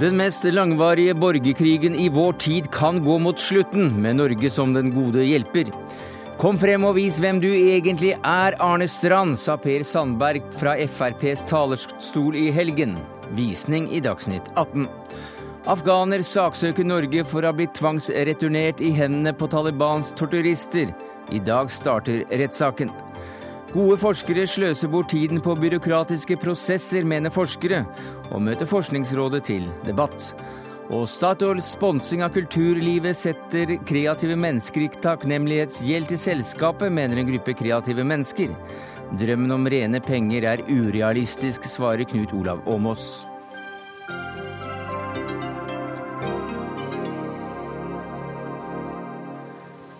Den mest langvarige borgerkrigen i vår tid kan gå mot slutten, med Norge som den gode hjelper. Kom frem og vis hvem du egentlig er, Arne Strand, sa Per Sandberg fra FrPs talerstol i helgen. Visning i Dagsnytt 18. Afghaner saksøker Norge for å ha blitt tvangsreturnert i hendene på Talibans torturister. I dag starter rettssaken. Gode forskere sløser bort tiden på byråkratiske prosesser, mener forskere, og møter Forskningsrådet til debatt. Og Statoils sponsing av kulturlivet setter kreative mennesker i takknemlighetsgjeld til selskapet, mener en gruppe kreative mennesker. Drømmen om rene penger er urealistisk, svarer Knut Olav Åmås.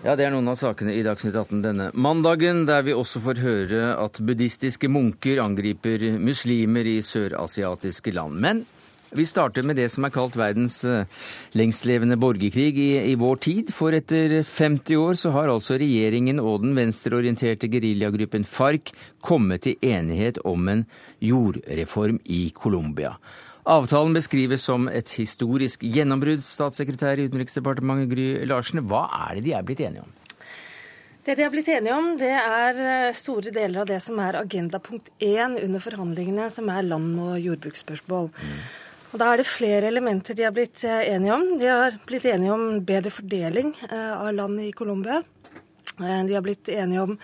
Ja, Det er noen av sakene i Dagsnytt 18 denne mandagen, der vi også får høre at buddhistiske munker angriper muslimer i sørasiatiske land. Men vi starter med det som er kalt verdens eh, lengstlevende borgerkrig i, i, vår tid. For etter 50 år så har altså regjeringen og den venstreorienterte geriljagruppen FARC kommet til enighet om en jordreform i Colombia. Avtalen beskrives som et historisk gjennombrudd, statssekretær i Utenriksdepartementet Gry Larsen. Hva er det de er blitt enige om? Det de har blitt enige om, det er eh, store deler av det som er agenda punkt én under forhandlingene, som er land- og jordbruksspørsmål. Og Da er det flere elementer de har blitt eh, enige om. De har blitt enige om bedre fordeling eh, av land i Colombia. De har blitt enige om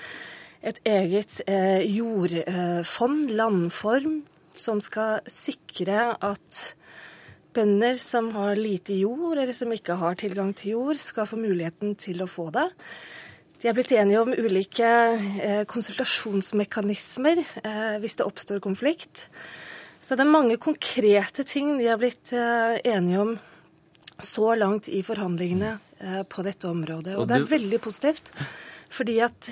et eget jordfond, landform, som skal sikre at bønder som har lite jord, eller som ikke har tilgang til jord, skal få muligheten til å få det. De er blitt enige om ulike eh, konsultasjonsmekanismer eh, hvis det oppstår konflikt. Så det er mange konkrete ting de har blitt eh, enige om så langt i forhandlingene på dette området. Og det er veldig positivt, fordi at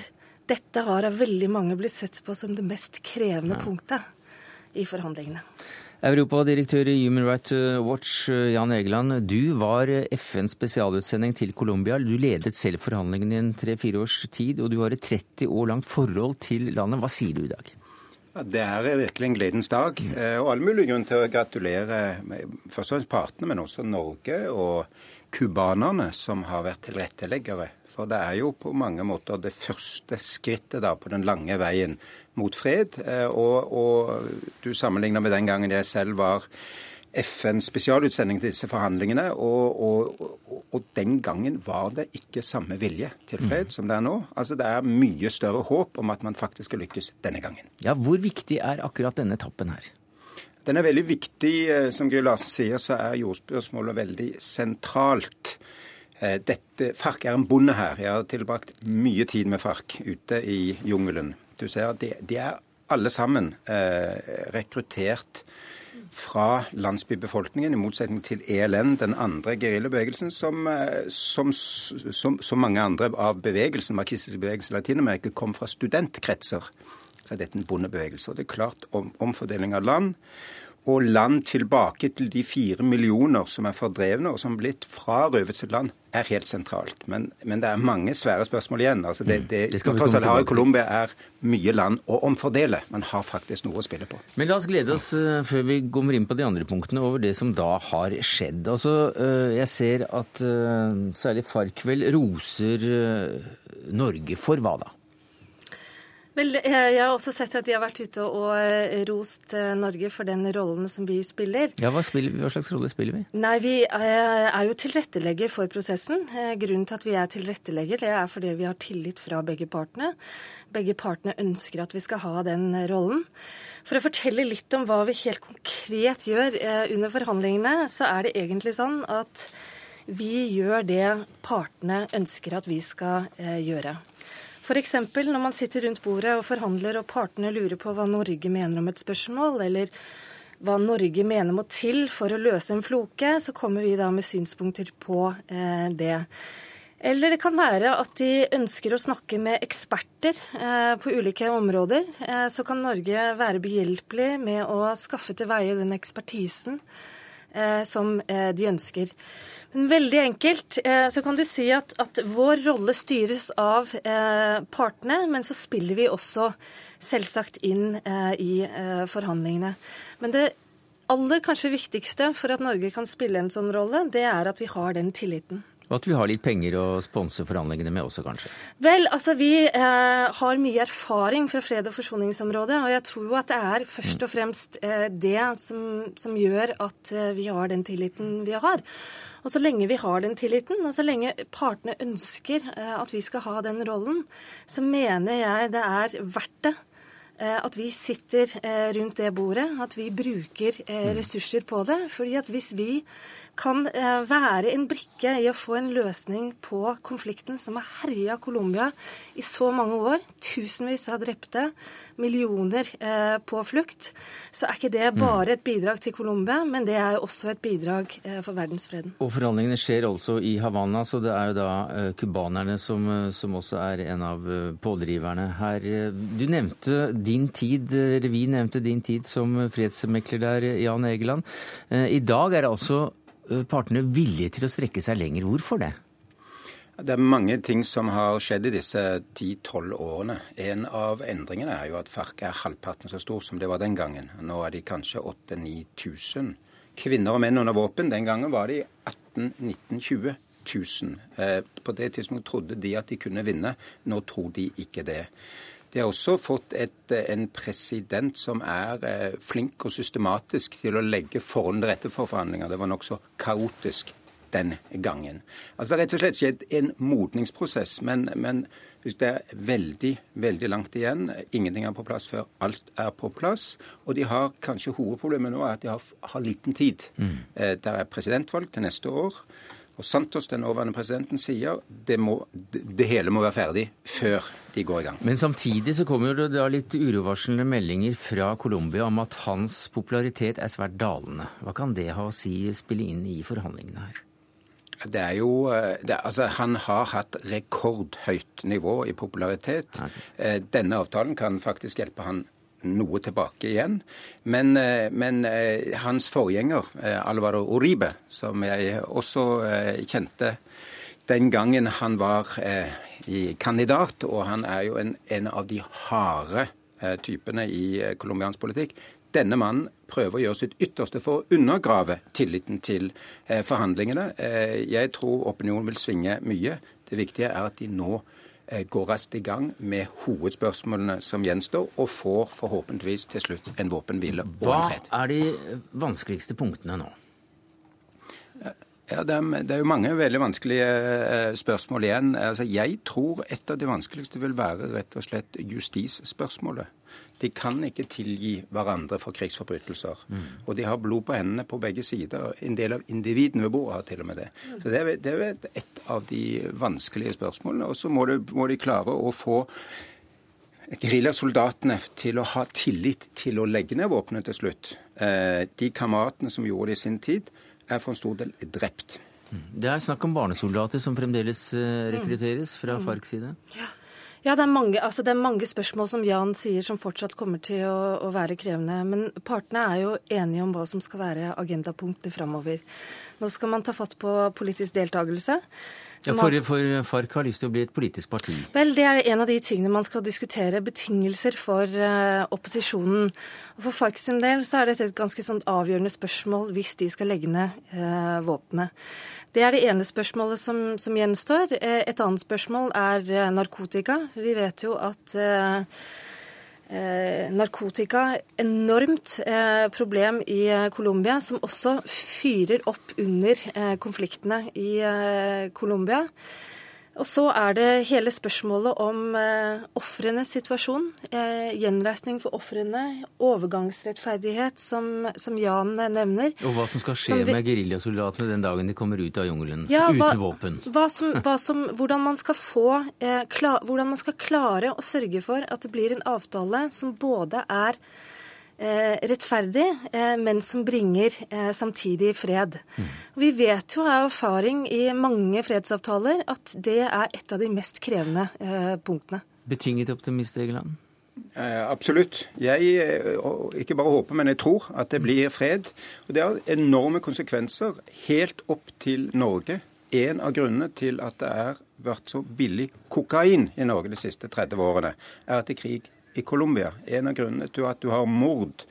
dette har av veldig mange blitt sett på som det mest krevende punktet i forhandlingene. Europadirektør i Human Rights Watch, Jan Egeland. Du var FNs spesialutsending til Colombia. Du ledet selv forhandlingene i en tre-fire års tid, og du har et 30 år langt forhold til landet. Hva sier du i dag? Det er virkelig en gledens dag. Eh, og all mulig grunn til å gratulere først og fremst partene, men også Norge og cubanerne, som har vært tilretteleggere. For det er jo på mange måter det første skrittet da på den lange veien mot fred. Eh, og, og du sammenligner med den gangen jeg selv var FNs spesialutsending til disse forhandlingene. Og, og, og, den gangen var det ikke samme vilje til fred mm. som det er nå. Altså Det er mye større håp om at man faktisk skal lykkes denne gangen. Ja, Hvor viktig er akkurat denne etappen her? Den er veldig viktig. Eh, som Gry Larsen sier, så er jordspørsmålet veldig sentralt. Eh, dette, FARC er en bonde her. Jeg har tilbrakt mye tid med FARC ute i jungelen. Du ser de, de er alle sammen eh, rekruttert fra landsbybefolkningen, i motsetning til ELN, den andre geriljabevegelsen, som, eh, som, som, som, mange andre av bevegelsen, marxistiske bevegelser i Latin-Amerika kom fra studentkretser. Så er dette en bondebevegelse. Og det er klart om, omfordeling av land og land tilbake til de fire millioner som er fordrevne og som er blitt frarøvet sitt land, er helt sentralt. Men, men, det er mange svære spørsmål igjen. Altså det, mm. det, det tross alt har i Colombia er mye land å omfordele. Man har faktisk noe å spille på. Men la oss glede oss, uh, før vi kommer inn på de andre punktene, over det som da har skjedd. Altså, uh, jeg ser at uh, særlig FARC vel roser Norge for hva da? Vel, Jeg har også sett at de har vært ute og eh, rost eh, Norge for den rollen som vi spiller. Ja, Hva, spiller, hva slags rolle spiller vi? Nei, Vi eh, er jo tilrettelegger for prosessen. Grunnen til at vi er tilrettelegger, det er fordi vi har tillit fra begge partene. Begge partene ønsker at vi skal ha den rollen. For å fortelle litt om hva vi helt konkret gjør under forhandlingene, så er det egentlig sånn at vi gjør det partene ønsker at vi skal gjøre. F.eks. når man sitter rundt bordet og forhandler og partene lurer på hva Norge mener om et spørsmål, eller hva Norge mener må til for å løse en floke, så kommer vi da med synspunkter på eh, det. Eller det kan være at de ønsker å snakke med eksperter eh, på ulike områder. Eh, så kan Norge være behjelpelig med å skaffe til veie den ekspertisen som eh, de ønsker. Men veldig enkelt eh, så kan du si at, at vår rolle styres av eh, partene, men så spiller vi også selvsagt inn eh, i forhandlingene. Men det aller kanskje viktigste for at Norge kan spille en sånn rolle, det er at vi har den tilliten. Og at vi har litt penger å sponse forhandlingene med også, kanskje? Vel, altså vi eh, har mye erfaring fra fred- og forsoningsområdet. Og jeg tror jo at det er først og fremst eh, det som, som, gjør at eh, vi har den tilliten vi har. Og så lenge vi har den tilliten, og så lenge partene ønsker eh, at vi skal ha den rollen, så mener jeg det er verdt det at vi sitter eh, rundt det bordet, at vi bruker mm. ressurser på det. fordi at hvis vi kan eh, være en brikke i å få en løsning på konflikten som har herja Colombia i så mange år. Tusenvis av drepte, millioner eh, på flukt. Så er ikke det mm. bare et bidrag til Colombia, men det er også et bidrag eh, for verdensfreden. Og Forhandlingene skjer altså i Havana, så det er jo da cubanerne som, som også er en av pådriverne her. Du nevnte din tid, eller vi nevnte din tid som fredsmekler der, Jan Egeland. I dag er altså Eh, partene villige til å strekke seg lenger. Hvorfor det? Det er mange ting som har skjedd i disse 10-12 årene. En av endringene er jo at FARC er halvparten så stor som det var den gangen. Nå er de kanskje 8000-9000 kvinner og menn under våpen. Den gangen var de 18 19 20 000. På det tidspunktet trodde de at de kunne vinne. Nå tror de ikke det. De har også fått et, eh, en president som er eh, flink og systematisk til å legge forholdene til rette for forhandlinger. Det var nokså kaotisk den gangen. Altså Det har rett og slett skjedd en modningsprosess. Men, men det er veldig, veldig langt igjen. Ingenting er på plass før alt er på plass. Og de har kanskje hovedproblemet nå er at de har, har liten tid. Mm. Eh, det er presidentvalg til neste år. Og Santos, den nåværende presidenten, sier det, må, det hele må være ferdig før de går i gang. Men samtidig så kommer det da litt urovarslende meldinger fra Colombia om at hans popularitet er svært dalende. Hva kan det ha å si, spille inn i forhandlingene her? Det er jo, det, altså Han har hatt rekordhøyt nivå i popularitet. Okay. Eh, denne avtalen kan faktisk hjelpe han noe tilbake igjen. Men, eh, men eh, hans forgjenger, eh, Alvaro Uribe, som jeg også kjente den gangen han var kandidat, og han er jo en, en av de harde typene i colombiansk politikk. Denne mannen prøver å gjøre sitt ytterste for å undergrave tilliten til forhandlingene. Jeg tror opinionen vil svinge mye. Det viktige er at de nå går raskt i gang med hovedspørsmålene som gjenstår, og får forhåpentligvis til slutt en våpenhvile og en fred. Hva er de vanskeligste punktene nå? Ja, det er, det er, jo mange veldig vanskelige eh, spørsmål igjen. Altså, jeg tror et av de vanskeligste vil være rett og slett justisspørsmålet. De kan ikke tilgi hverandre for krigsforbrytelser. Mm. Og de har blod på hendene på begge sider. En del av individene ved bordet har til og med det. Så det er, det er et av de vanskelige spørsmålene. Og så må, må, de klare å få geriljasoldatene til å ha tillit til å legge ned våpenet til slutt. Eh, de kameratene som gjorde det i sin tid, er for en stor del drept. Mm. Det er snakk om barnesoldater som fremdeles eh, rekrutteres fra. FARCs side? Ja. Ja, det er, mange, altså det er, mange, spørsmål som Jan sier som fortsatt kommer til å, å, være krevende. Men partene er jo enige om hva som skal være agendapunktene framover. Nå skal man ta fatt på politisk deltakelse. Ja, for, for FARC har lyst til å bli et politisk parti? Vel, Det er en av de tingene man skal diskutere. Betingelser for uh, opposisjonen. Og For FARC sin del så er dette et ganske sånn avgjørende spørsmål hvis de skal legge ned uh, våpenet. Det er det ene spørsmålet som, som, gjenstår. Eh, et annet spørsmål er eh, narkotika. Vi vet jo at eh, eh narkotika enormt eh, problem i Colombia, som også fyrer opp under eh, konfliktene i Colombia. Og så er det hele spørsmålet om eh, ofrenes situasjon. Eh, gjenreisning for ofrene. Overgangsrettferdighet, som, som, Jan nevner. Og hva som skal skje vi, med geriljasoldatene den dagen de kommer ut av jungelen ja, uten hva, våpen? Hva som, hva som, hvordan, man skal få, eh, klar, hvordan man skal klare å sørge for at det blir en avtale som både er rettferdig, eh, men som bringer eh, samtidig fred. Mm. Vi vet jo av erfaring i mange fredsavtaler at det er et av de mest krevende punktene. Betinget optimist, Egeland? absolutt. Jeg ikke bare håper, men jeg tror at det blir fred. Og Det har enorme konsekvenser helt opp til Norge. En av grunnene til at det har vært så billig kokain i Norge de siste 30 årene, er at det er krig i Colombia. En av grunnene til at du har mord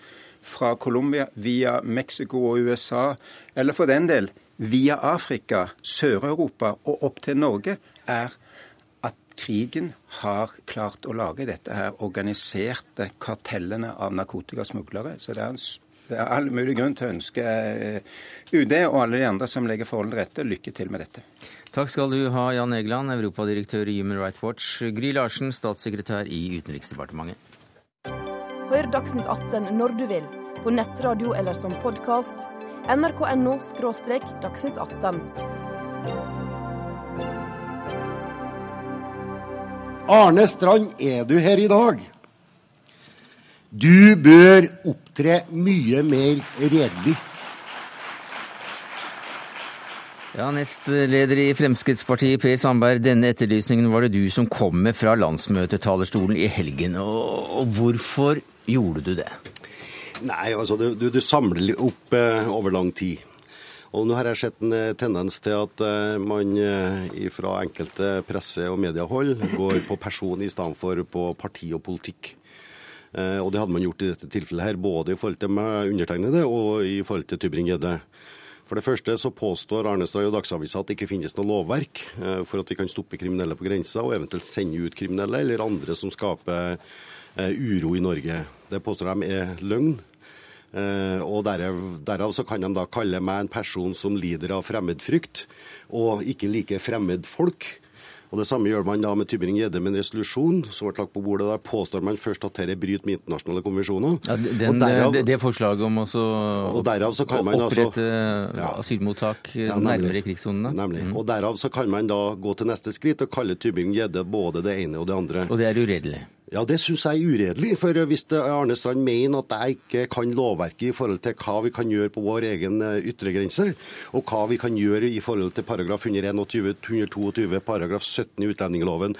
fra Colombia via Mexico og USA, eller for den del via Afrika, Sør-Europa og opp til Norge, er at krigen har klart å lage dette her organiserte kartellene av narkotikasmuglere. Så det er, en, det er all mulig grunn til å ønske eh, UD og alle de andre som legger forholdene til rette, lykke til med dette. Takk skal du ha, Jan Egeland, europadirektør i Human Rights Watch, Gry Larsen, statssekretær i Utenriksdepartementet. Hør Dagsnytt 18 når du vil, på nettradio eller som podkast. nrk.no – dagsnytt 18. Arne Strand, er du her i dag? Du bør opptre mye mer redelig. Ja, Nestleder i Fremskrittspartiet, Per Sandberg. Denne etterlysningen var det du som kom med fra landsmøtetalerstolen i helgen. Og, hvorfor gjorde du det? Nei, altså du, du, samler opp eh, over lang tid. Og nå har jeg sett en eh, tendens til at eh, man eh, fra enkelte presse- og mediehold går på person i stedet for på parti og politikk. Og det hadde man gjort i dette tilfellet her, både i forhold til undertegnede og i forhold til Tybring-Gjedde. For det første så påstår Arnestad og Dagsavisa at det ikke finnes noe lovverk eh, for at vi kan stoppe kriminelle på grensa, og eventuelt sende ut kriminelle eller andre som skaper eh, uro i Norge. Det påstår de er løgn. Eh, og derav, derav, så kan de da kalle meg en person som lider av fremmedfrykt, og ikke liker fremmedfolk. Og Det samme gjør man da med Tybring-Gjedde med en resolusjon som ble lagt på bordet. Der påstår man først at dette bryter med internasjonale konvensjoner. Ja, den, derav, det, det, forslaget om å opprette ja, asylmottak ja, nærmere krigssonene. Nemlig. Mm. Og Derav så kan man da gå til neste skritt og kalle Tybring-Gjedde både det ene og det andre. Og det er uredelig? Ja, det syns jeg er uredelig. For hvis Arne Strand mener at jeg ikke kan lovverket i forhold til hva vi kan gjøre på vår egen eh, yttergrense, og hva vi kan gjøre i forhold til paragraf 121, 122, paragraf 17 i utlendingsloven,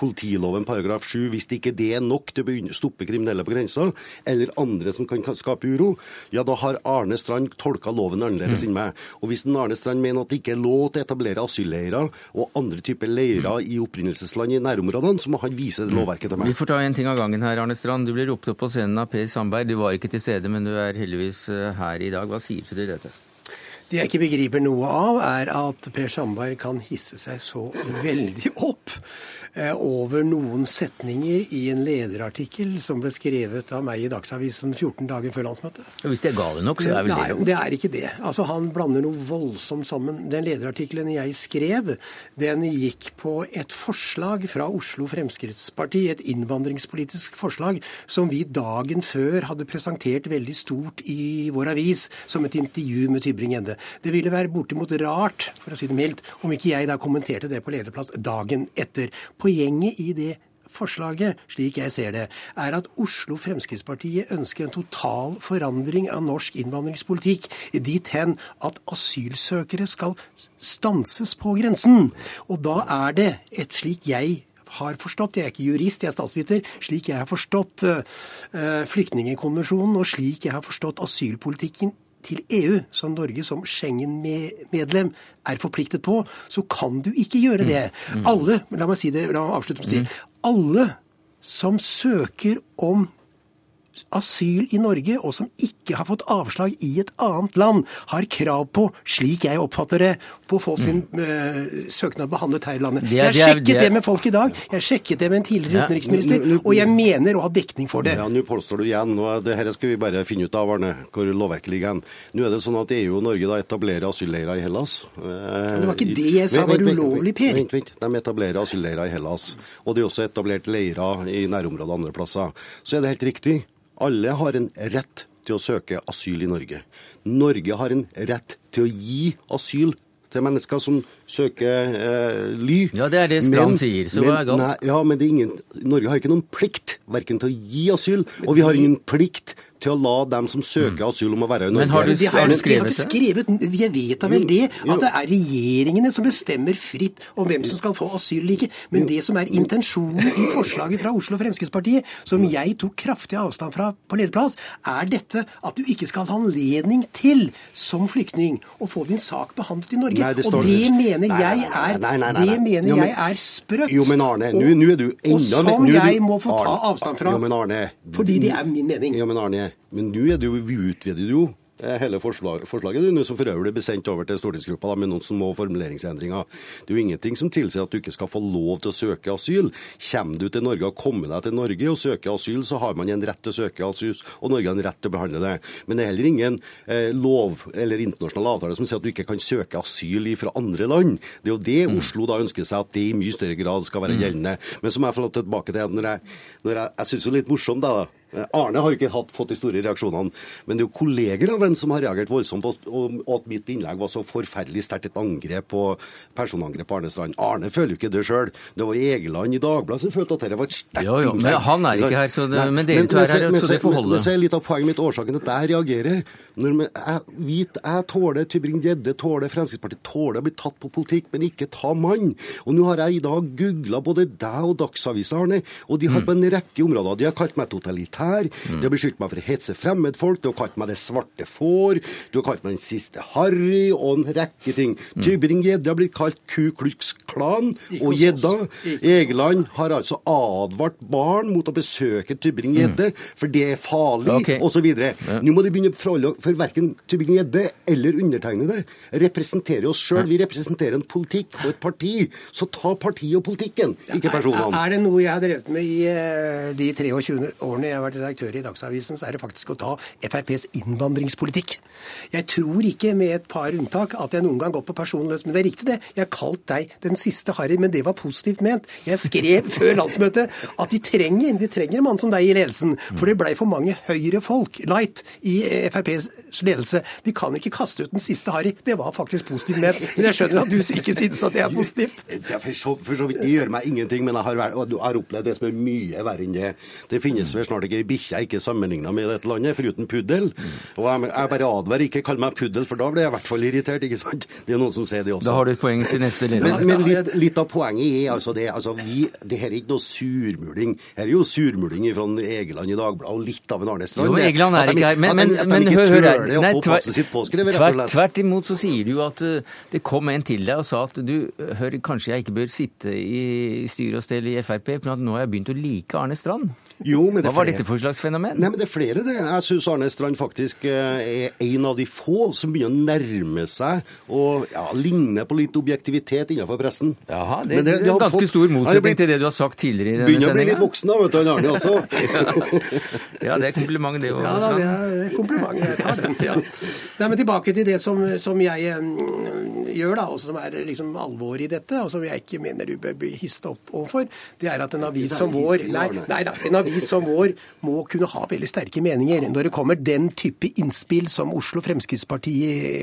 politiloven paragraf 7, hvis det ikke det er nok til å stoppe kriminelle på grensa, eller andre som kan skape uro, ja, da har Arne Strand tolka loven annerledes mm. enn meg. Og hvis Arne Strand mener at det ikke er lov til å etablere asylleirer og andre typer leirer i opprinnelsesland i nærområdene, så må han vise det mm. lovverket til meg får ta en ting av gangen her, Arne Strand. Du blir ropt opp på scenen av Per Sandberg. Du var ikke til stede, men du er heldigvis eh, her i dag. Hva sier du til dette? Det jeg ikke begriper noe av, er at Per Sandberg kan hisse seg så veldig opp over noen setninger i en lederartikkel som ble skrevet av meg i Dagsavisen 14 dager før landsmøtet. Hvis det er gale nok, så er vel det Nei, det er ikke det. Altså, Han blander noe voldsomt sammen. Den lederartikkelen jeg skrev, den gikk på et forslag fra Oslo Fremskrittsparti, et innvandringspolitisk forslag, som vi dagen før hadde presentert veldig stort i vår avis som et intervju med Tybring-Gjedde. Det ville være bortimot rart, for å si det mildt, om ikke jeg da kommenterte det på lederplass dagen etter. Poenget i det forslaget, slik jeg ser det, er at Oslo Fremskrittspartiet ønsker en total forandring av norsk innvandringspolitikk dit hen at asylsøkere skal stanses på grensen. Og da er det et slik jeg har forstått, jeg er ikke jurist, jeg er statsviter, slik jeg har forstått uh, flyktningekonvensjonen og slik jeg har forstått asylpolitikken til EU, som Norge som Schengen-medlem er forpliktet på, så kan du ikke gjøre det. Mm. Mm. Alle, la meg si det, la meg avslutte med å si, mm. alle som søker om asyl i Norge, og som ikke har fått avslag i et annet land, har krav på, slik jeg oppfatter det, på å få sin mm. uh, søknad behandlet her i landet. Det er, jeg har sjekket det, er, det, er, det, med folk i dag. Jeg har sjekket det med en tidligere ja, utenriksminister, og jeg mener å ha dekning for det. Ja, Nå påstår du igjen, og det her skal vi bare finne ut av, Arne, hvor lovverket ligger hen. Nå er det sånn at EU og Norge da etablerer asylleirer i Hellas. Men det var ikke det jeg sa var ulovlig, Per. Vent, vent. De etablerer asylleirer i Hellas. Og det er også etablert leirer i nærområdet andre plasser. Så er det helt riktig. Alle har en rett til å søke asyl i Norge. Norge har en rett til å gi asyl til mennesker som søker eh, ly. Ja, det er det Strand men, sier, så hva er galt? Nei, ja, men ingen, Norge har ikke noen plikt verken til å gi asyl, og vi har ingen plikt til å la dem som søker mm. asyl om å være i Norge. Men har du, de har, skrevet det? Skrevet, jeg vet da vel det, at det er regjeringene som bestemmer fritt om hvem som skal få asyl eller ikke. Men det som er intensjonen i forslaget fra Oslo Fremskrittspartiet, som jeg tok kraftig avstand fra på lederplass, er dette at du ikke skal ha anledning til, som flyktning, å få din sak behandlet i Norge. Nei, det og det mener jeg er, nei, nei, det mener jeg er sprøtt. Jo, men Arne, nå er du enda Og som jeg må få ta avstand fra. Jo, men Arne, fordi det er min mening. Jo, men Arne, Men nå er det jo, vi utvider jo Eh, hele forslag, forslaget nå, som for øvrig blir sendt over til stortingsgruppa da, med noen små formuleringsendringer. Det er jo ingenting som tilsier at du ikke skal få lov til å søke asyl. Kommer du til Norge og kommer deg til Norge og søker asyl, så har man en rett til å søke asyl, og Norge har en rett til å behandle det. Men det er heller ingen eh, lov eller internasjonal avtale som sier at du ikke kan søke asyl fra andre land. Det er jo det mm. Oslo da ønsker seg, at det i mye større grad skal være mm. gjeldende. Men så må jeg få tilbake til når jeg, når jeg, jeg synes det er litt morsomt da, da Arne har ikke hatt, fått de store reaksjonene, men det er jo kolleger av en som har reagert voldsomt, og, og at mitt innlegg var så forferdelig sterkt et angrep på personangrep på Arne Strand. Arne føler jo ikke det sjøl. Det var Egeland i Dagbladet som følte at dette var et sterkt innlegg. Men han er ikke her, så det, men dere to er her, så det får holde. Men er litt av poenget mitt årsaken til at jeg reagerer. Når jeg, vet, jeg tåler Tybring-Gjedde, tåler Fremskrittspartiet, tåler å bli tatt på politikk, men ikke ta mann. Og nå har jeg i dag googla både deg og Dagsavisen, Arne, og de har mm. på en rekke områder De har kalt meg totalitær. Mm. De har beskyldt meg for å hetse fremmedfolk, du har kalt meg det svarte får, du har kalt meg den siste Harry og en rekke ting. Mm. Tybring-Gjedde har blitt kalt Ku Klux Klan og gjedda. Egeland har altså advart barn mot å besøke Tybring-Gjedde, mm. for det er farlig, okay. osv. Ja. Nå må de begynne å forholde for verken Tybring-Gjedde eller undertegnede representerer oss sjøl. Vi representerer en politikk og et parti. Så ta partiet og politikken, ikke personene. Er, er det noe jeg har drevet med i uh, de 23 årene jeg har vært redaktør i Dagsavisen, så er det faktisk å ta FrPs innvandringspolitikk. Jeg tror ikke, med et par unntak, at jeg noen gang går på personløs. Men det er riktig, det. Jeg har kalt deg den siste Harry, men det var positivt ment. Jeg skrev før landsmøtet at de trenger, de trenger en mann som deg i ledelsen. For det blei for mange høyre-folk, light, i FrPs ledelse. De kan ikke kaste ut den siste Harry. Det var faktisk positivt ment. Men jeg skjønner at du ikke synes at det er positivt. Det, for, så, for så vidt, det gjør meg ingenting, men jeg har, har opplevd det som er mye verre enn det. Det finnes vel snart ikke ei bikkje jeg ikke sammenligna med dette landet, foruten puddel. Og jeg, jeg bare advarer, ikke kall meg puddel, for da blir jeg i hvert fall irritert. ikke sant? Det er noen som sier det også. Da har du et poeng til neste leder. Men, men litt, litt, av poenget er altså det altså vi, det her er ikke noe surmuling. Her er jo surmuling fra Egeland i Dagbladet og litt av en Arne Strand. Jo, Egeland er ikke her. Men, men, men hør, hør her. Nei, tvert, tvert imot så sier du at uh, det kom en til deg og sa at du hør, kanskje jeg ikke bør sitte i styre og stell i Frp, men at nå har jeg begynt å like Arne Strand. Jo, men det Hva var dette for slags fenomen? Nei, men Det er flere, det. Jeg syns Arne Strand faktisk eh, er en av de få som begynner å nærme seg og ja, ligne på litt objektivitet innenfor pressen. Jaha, det, det, det er ganske fått, stor motsetning til det du har sagt tidligere i denne sendinga. Begynner å bli litt voksen da, vet du, Arne også. ja, det er kompliment, det òg. Ja det er kompliment. Jeg tar den. ja. Nei, men tilbake til det som, som jeg um, gjør, da, og som er liksom alvoret i dette, og som jeg ikke mener du bør bli hista opp overfor, det er at en avis som vår Nei, nei da, en avis som vår må kunne ha veldig sterke meninger når det kommer den type innspill som Oslo Fremskrittsparti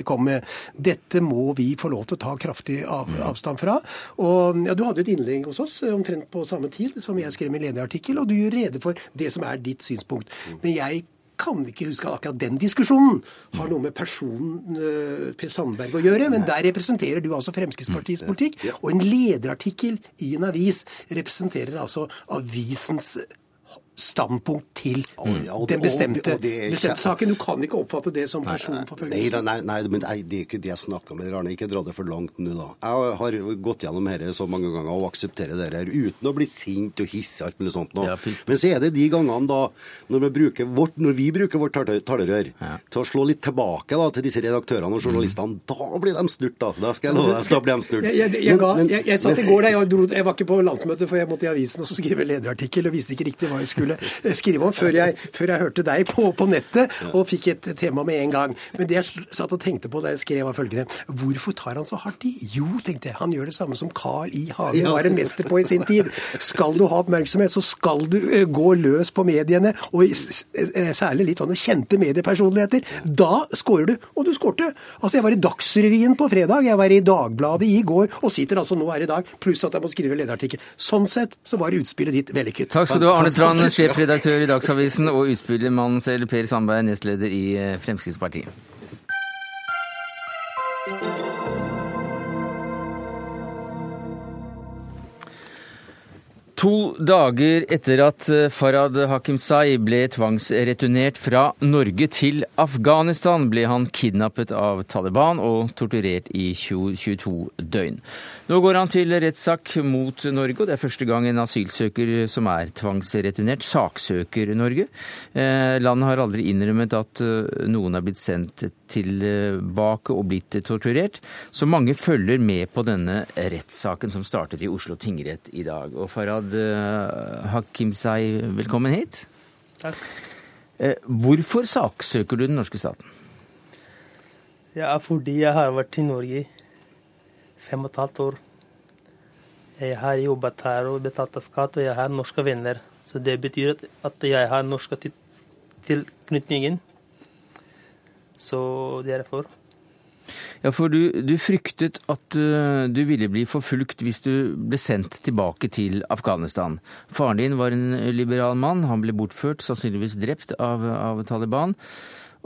kom med. Dette må vi få lov til å ta kraftig av, mm. avstand fra. Og ja, Du hadde et innlegg hos oss omtrent på samme tid som jeg skrev min lederartikkel, og du gjør rede for det som er ditt synspunkt. Mm. Men jeg kan ikke huske at akkurat den diskusjonen. Har noe med personen uh, Per Sandberg å gjøre, men der representerer du altså Fremskrittspartiets politikk. Og en lederartikkel i en avis representerer altså avisens standpunkt til mm. den bestemte, og det, og det bestemte, saken. Du kan ikke oppfatte det som personforfølgelse. Nei, nei, nei, men nei, det er ikke det jeg snakker om. Arne. Ikke dra det for langt nå, da. Jeg har gått gjennom dette så mange ganger og aksepterer det her uten å bli sint og hisse alt mulig sånt. Nå. Men så er det de gangene da, når vi bruker vårt, når vi bruker vårt talerør ja. til å slå litt tilbake da, til disse redaktørene og journalistene, mm. da blir de snurt, da. Da skal jeg love deg, da blir de snurt. Jeg, jeg, jeg, men, jeg, jeg satt i går, jeg, jeg var ikke på landsmøtet, for jeg måtte i avisen og så skrive lederartikkel og visste ikke riktig hva jeg skulle skulle skrive om før jeg, før jeg hørte deg på, på, nettet og fikk et tema med en gang. Men det jeg satt og tenkte på da jeg skrev, var følgende Hvorfor tar han så hardt i? Jo, tenkte jeg, han gjør det samme som Carl I. Hagen var en mester på i sin tid. Skal du ha oppmerksomhet, så skal du uh, gå løs på mediene, og uh, særlig litt sånne kjente mediepersonligheter. Da scorer du. Og du skårte. Altså, jeg var i Dagsrevyen på fredag, jeg var i Dagbladet i går, og sitter altså nå her i dag, pluss at jeg må skrive lederartikkel. Sånn sett så var utspillet ditt vellykket. Takk skal du ha, Arne Strand, sjefredaktør i Dagsavisen og utspillermannen selv, Per Sandberg, nestleder i eh, Fremskrittspartiet. To dager etter at eh, Farad Hakimsai ble tvangsreturnert fra Norge til Afghanistan, ble han kidnappet av Taliban og torturert i 22 døgn. Nå går han til rettssak mot Norge, og det er første gang en asylsøker som er tvangsreturnert, saksøker Norge. Eh, landet har aldri innrømmet at eh, noen er blitt sendt tilbake og blitt torturert. Så mange følger med på denne rettssaken som startet i Oslo tingrett i dag. Og Farad eh, Hakimsai, velkommen hit. Takk. Hvorfor saksøker du den norske staten? Ja, fordi jeg har vært i Norge fem og et halvt år. Jeg har jobbet her og betalt skatt, og jeg har norske venner. Så det betyr at jeg har norske tilknytninger. Så derfor. Ja, for du, du fryktet at uh, du ville bli forfulgt hvis du ble sendt tilbake til Afghanistan. Faren din var en liberal mann. Han ble bortført, sannsynligvis drept av, av Taliban.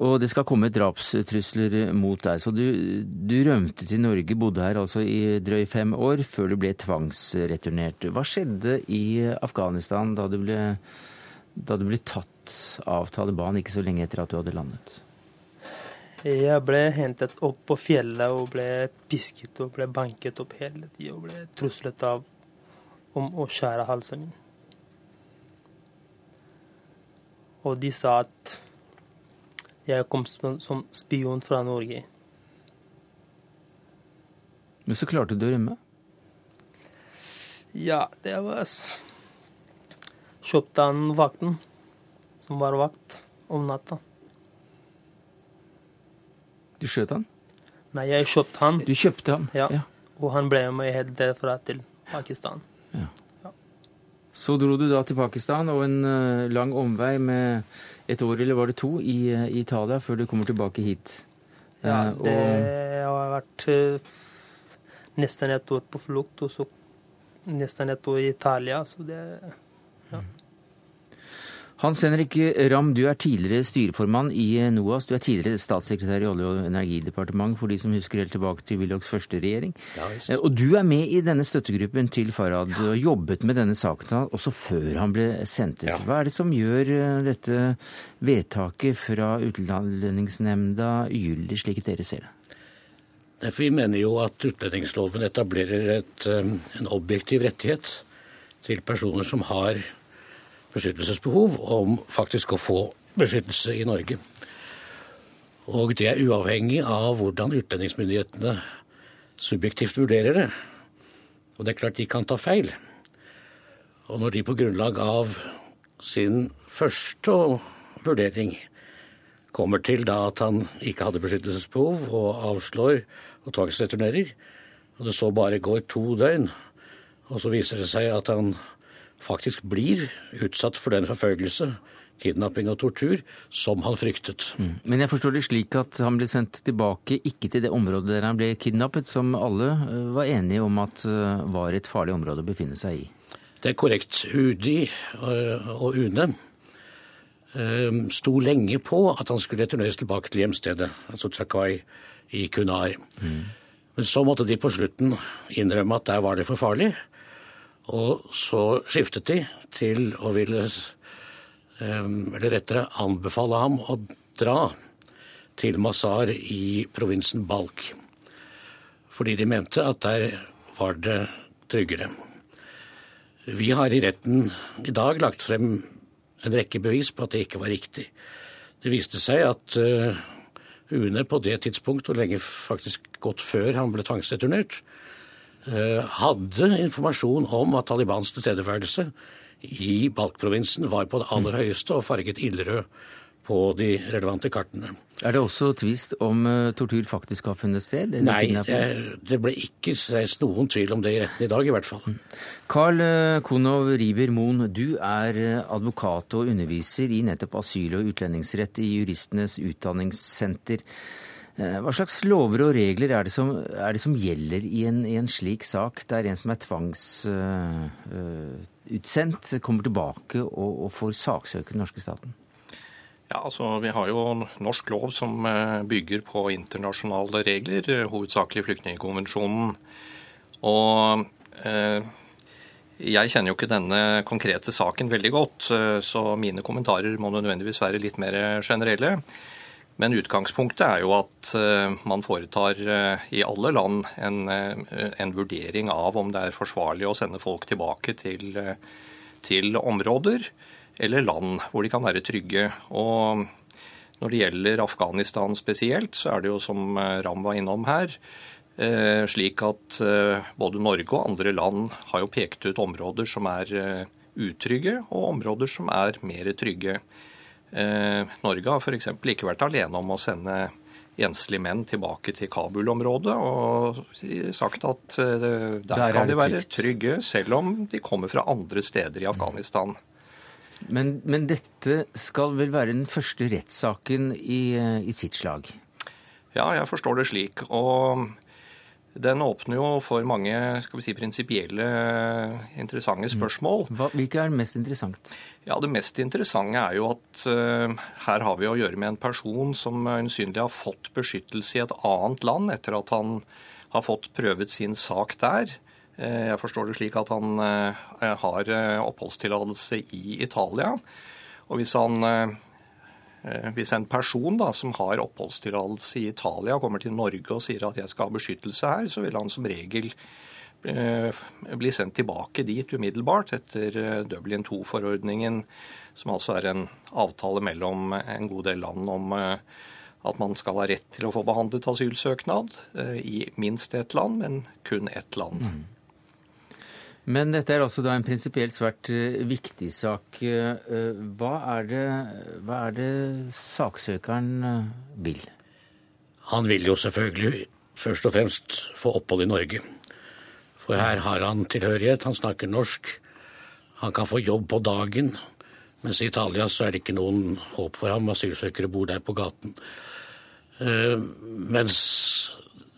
Og det skal komme drapstrusler mot deg. Så du, du, rømte til Norge, bodde her altså i drøy fem år, før du ble tvangsreturnert. Hva skjedde i Afghanistan da du ble, da du ble tatt av Taliban ikke så lenge etter at du hadde landet? Jeg ble hentet opp på fjellet og ble pisket og ble banket opp hele tida og ble truslet av om å skjære halsen min. Og de sa at jeg kom som spion fra Norge. Men så klarte du å rømme? Ja, det var Kjøpte han vakten, som var vakt om natta. Du skjøt han? Nei, jeg kjøpte han. Du kjøpte han? Ja. ja. Og han ble med helt derfra til Pakistan. Ja. ja. Så dro du da til Pakistan, og en uh, lang omvei med et år, eller var det to, i, i Italia før du kommer tilbake hit? Ja, eh, det har vært uh, nesten et år på flukt, og så nesten et år i Italia. Så det. Hans Henrik Ramm, du er tidligere styreformann i NOAS. Du er tidligere statssekretær i Olje- og energidepartementet, for de som husker helt tilbake til Willochs første regjering. Ja, og du er med i denne støttegruppen til Farad og jobbet med denne saken også før han ble sendt ut. Ja. Hva er det som gjør eh, dette vedtaket fra Utlendingsnemnda ugyldig, slik dere ser det? Vi mener jo at utlendingsloven etablerer et, eh, en objektiv rettighet til personer som har beskyttelsesbehov om faktisk å få beskyttelse i Norge. Og det er uavhengig av hvordan utlendingsmyndighetene subjektivt vurderer det. Og det er klart de kan ta feil. Og når de på grunnlag av sin første vurdering kommer til da at han ikke hadde beskyttelsesbehov og avslår og tvangsreturnerer, og det så bare går to døgn, og så viser det seg at han faktisk blir utsatt for den forfølgelse, kidnapping og tortur som han fryktet. Mm. Men jeg forstår det slik at han ble sendt tilbake ikke til det området der han ble kidnappet, som alle eh, var enige om at eh, var et farlig område å befinne seg i? Det er korrekt. UDI eh, og UNE sto lenge på at han skulle returneres tilbake til hjemstedet, altså Chakwai i Kunar. Mm. Men så måtte de på slutten innrømme at der var det for farlig. Og så skiftet de til å ville Eller rettere anbefale ham å dra til Mazar i provinsen Balk. Fordi de mente at der var det tryggere. Vi har i retten i dag lagt frem en rekke bevis på at det ikke var riktig. Det viste seg at uh, UNE på det tidspunkt, og lenge faktisk godt før han ble tvangsreturnert, Eh, hadde informasjon om at Talibans tilstedeværelse i Balk-provinsen var på det aller høyeste og farget ildrød på de relevante kartene. Er det også tvist om uh, tortur faktisk har funnet sted? Nei, det, det, ble ikke reist noen tvil om det i retten i dag, i hvert fall. Carl uh, Konov Riiber Moen, du er advokat og underviser i nettopp asyl- og utlendingsrett i Juristenes utdanningssenter. Eh, hva slags lover og regler er det som, er det som gjelder i en, i en, slik sak, der en som er tvangsutsendt, uh, kommer tilbake og, og får saksøke den norske staten? Ja, altså Vi har jo norsk lov som bygger på internasjonale regler, hovedsakelig Flyktningkonvensjonen. Og eh, jeg kjenner jo ikke denne konkrete saken veldig godt, så mine kommentarer må nødvendigvis være litt mer generelle. Men utgangspunktet er jo at man foretar i alle land en, en, vurdering av om det er forsvarlig å sende folk tilbake til, til områder eller land hvor de kan være trygge. Og når det gjelder Afghanistan spesielt, så er det jo som eh, Ram var innom her, eh, slik at eh, både Norge og andre land har jo pekt ut områder som er utrygge, og områder som er mer trygge. Norge har f.eks. ikke vært alene om å sende enslige menn tilbake til Kabul-området og sagt at der, der kan de være trygge, selv om de kommer fra andre steder i Afghanistan. Men, men, dette skal vel være den første rettssaken i, i, sitt slag? Ja, jeg forstår det slik. Og den åpner jo for mange skal vi si, prinsipielle, interessante mm. spørsmål. Hva, hvilke er mest interessant? Ja, Det mest interessante er jo at uh, her har vi å gjøre med en person som øyensynlig har fått beskyttelse i et annet land etter at han har fått prøvet sin sak der. Uh, jeg forstår det slik at han uh, har oppholdstillatelse i Italia. Og hvis, han, hvis en person da, som har oppholdstillatelse i Italia, kommer til Norge og sier at jeg skal ha beskyttelse her, så vil han som regel bli sendt tilbake dit umiddelbart etter Dublin II-forordningen, som altså er en avtale mellom en god del land om at man skal ha rett til å få behandlet asylsøknad i minst ett land, men kun ett land. Mm. Men dette er altså da en prinsipielt svært eh, viktig sak. Eh, hva er det, hva er det saksøkeren eh, vil? Han vil jo selvfølgelig først og fremst få opphold i Norge. For her har han tilhørighet, han snakker norsk. Han kan få jobb på dagen. Mens i Italia så er det ikke noen håp for ham. Asylsøkere bor der på gaten. Mens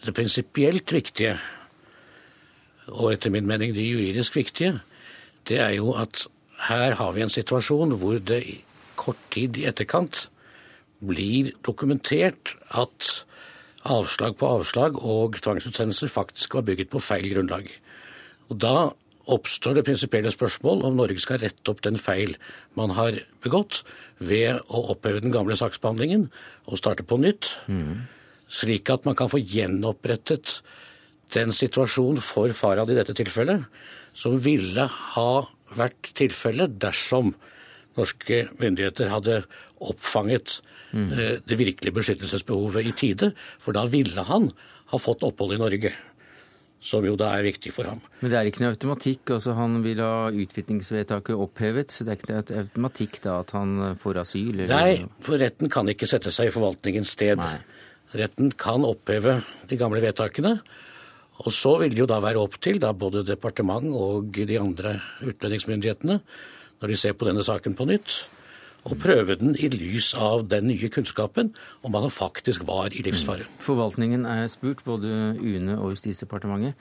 det prinsipielt viktige og etter min mening det juridisk viktige, det er jo at her har vi en situasjon hvor det kort tid i etterkant blir dokumentert at avslag på avslag og tvangsutsendelser faktisk var bygget på feil grunnlag. Og Da oppstår det prinsipielle spørsmål om Norge skal rette opp den feil man har begått, ved å oppheve den gamle saksbehandlingen og starte på nytt, mm. slik at man kan få gjenopprettet den situasjonen for Farad i dette tilfellet som ville ha vært tilfellet dersom norske myndigheter hadde oppfanget mm. det virkelige beskyttelsesbehovet i tide. For da ville han ha fått opphold i Norge. Som jo da er viktig for ham. Men det er ikke noe automatikk? altså Han vil ha utvisningsvedtaket opphevet? så Det er ikke noe automatikk da at han får asyl? Eller? Nei, for retten kan ikke sette seg i forvaltningens sted. Nei. Retten kan oppheve de gamle vedtakene. Og så vil det jo da være opp til da både departement og de andre utlendingsmyndighetene, når de ser på denne saken på nytt, å prøve den i lys av den nye kunnskapen om han faktisk var i livsfare. Mm. Forvaltningen er spurt, både UNE og Justisdepartementet,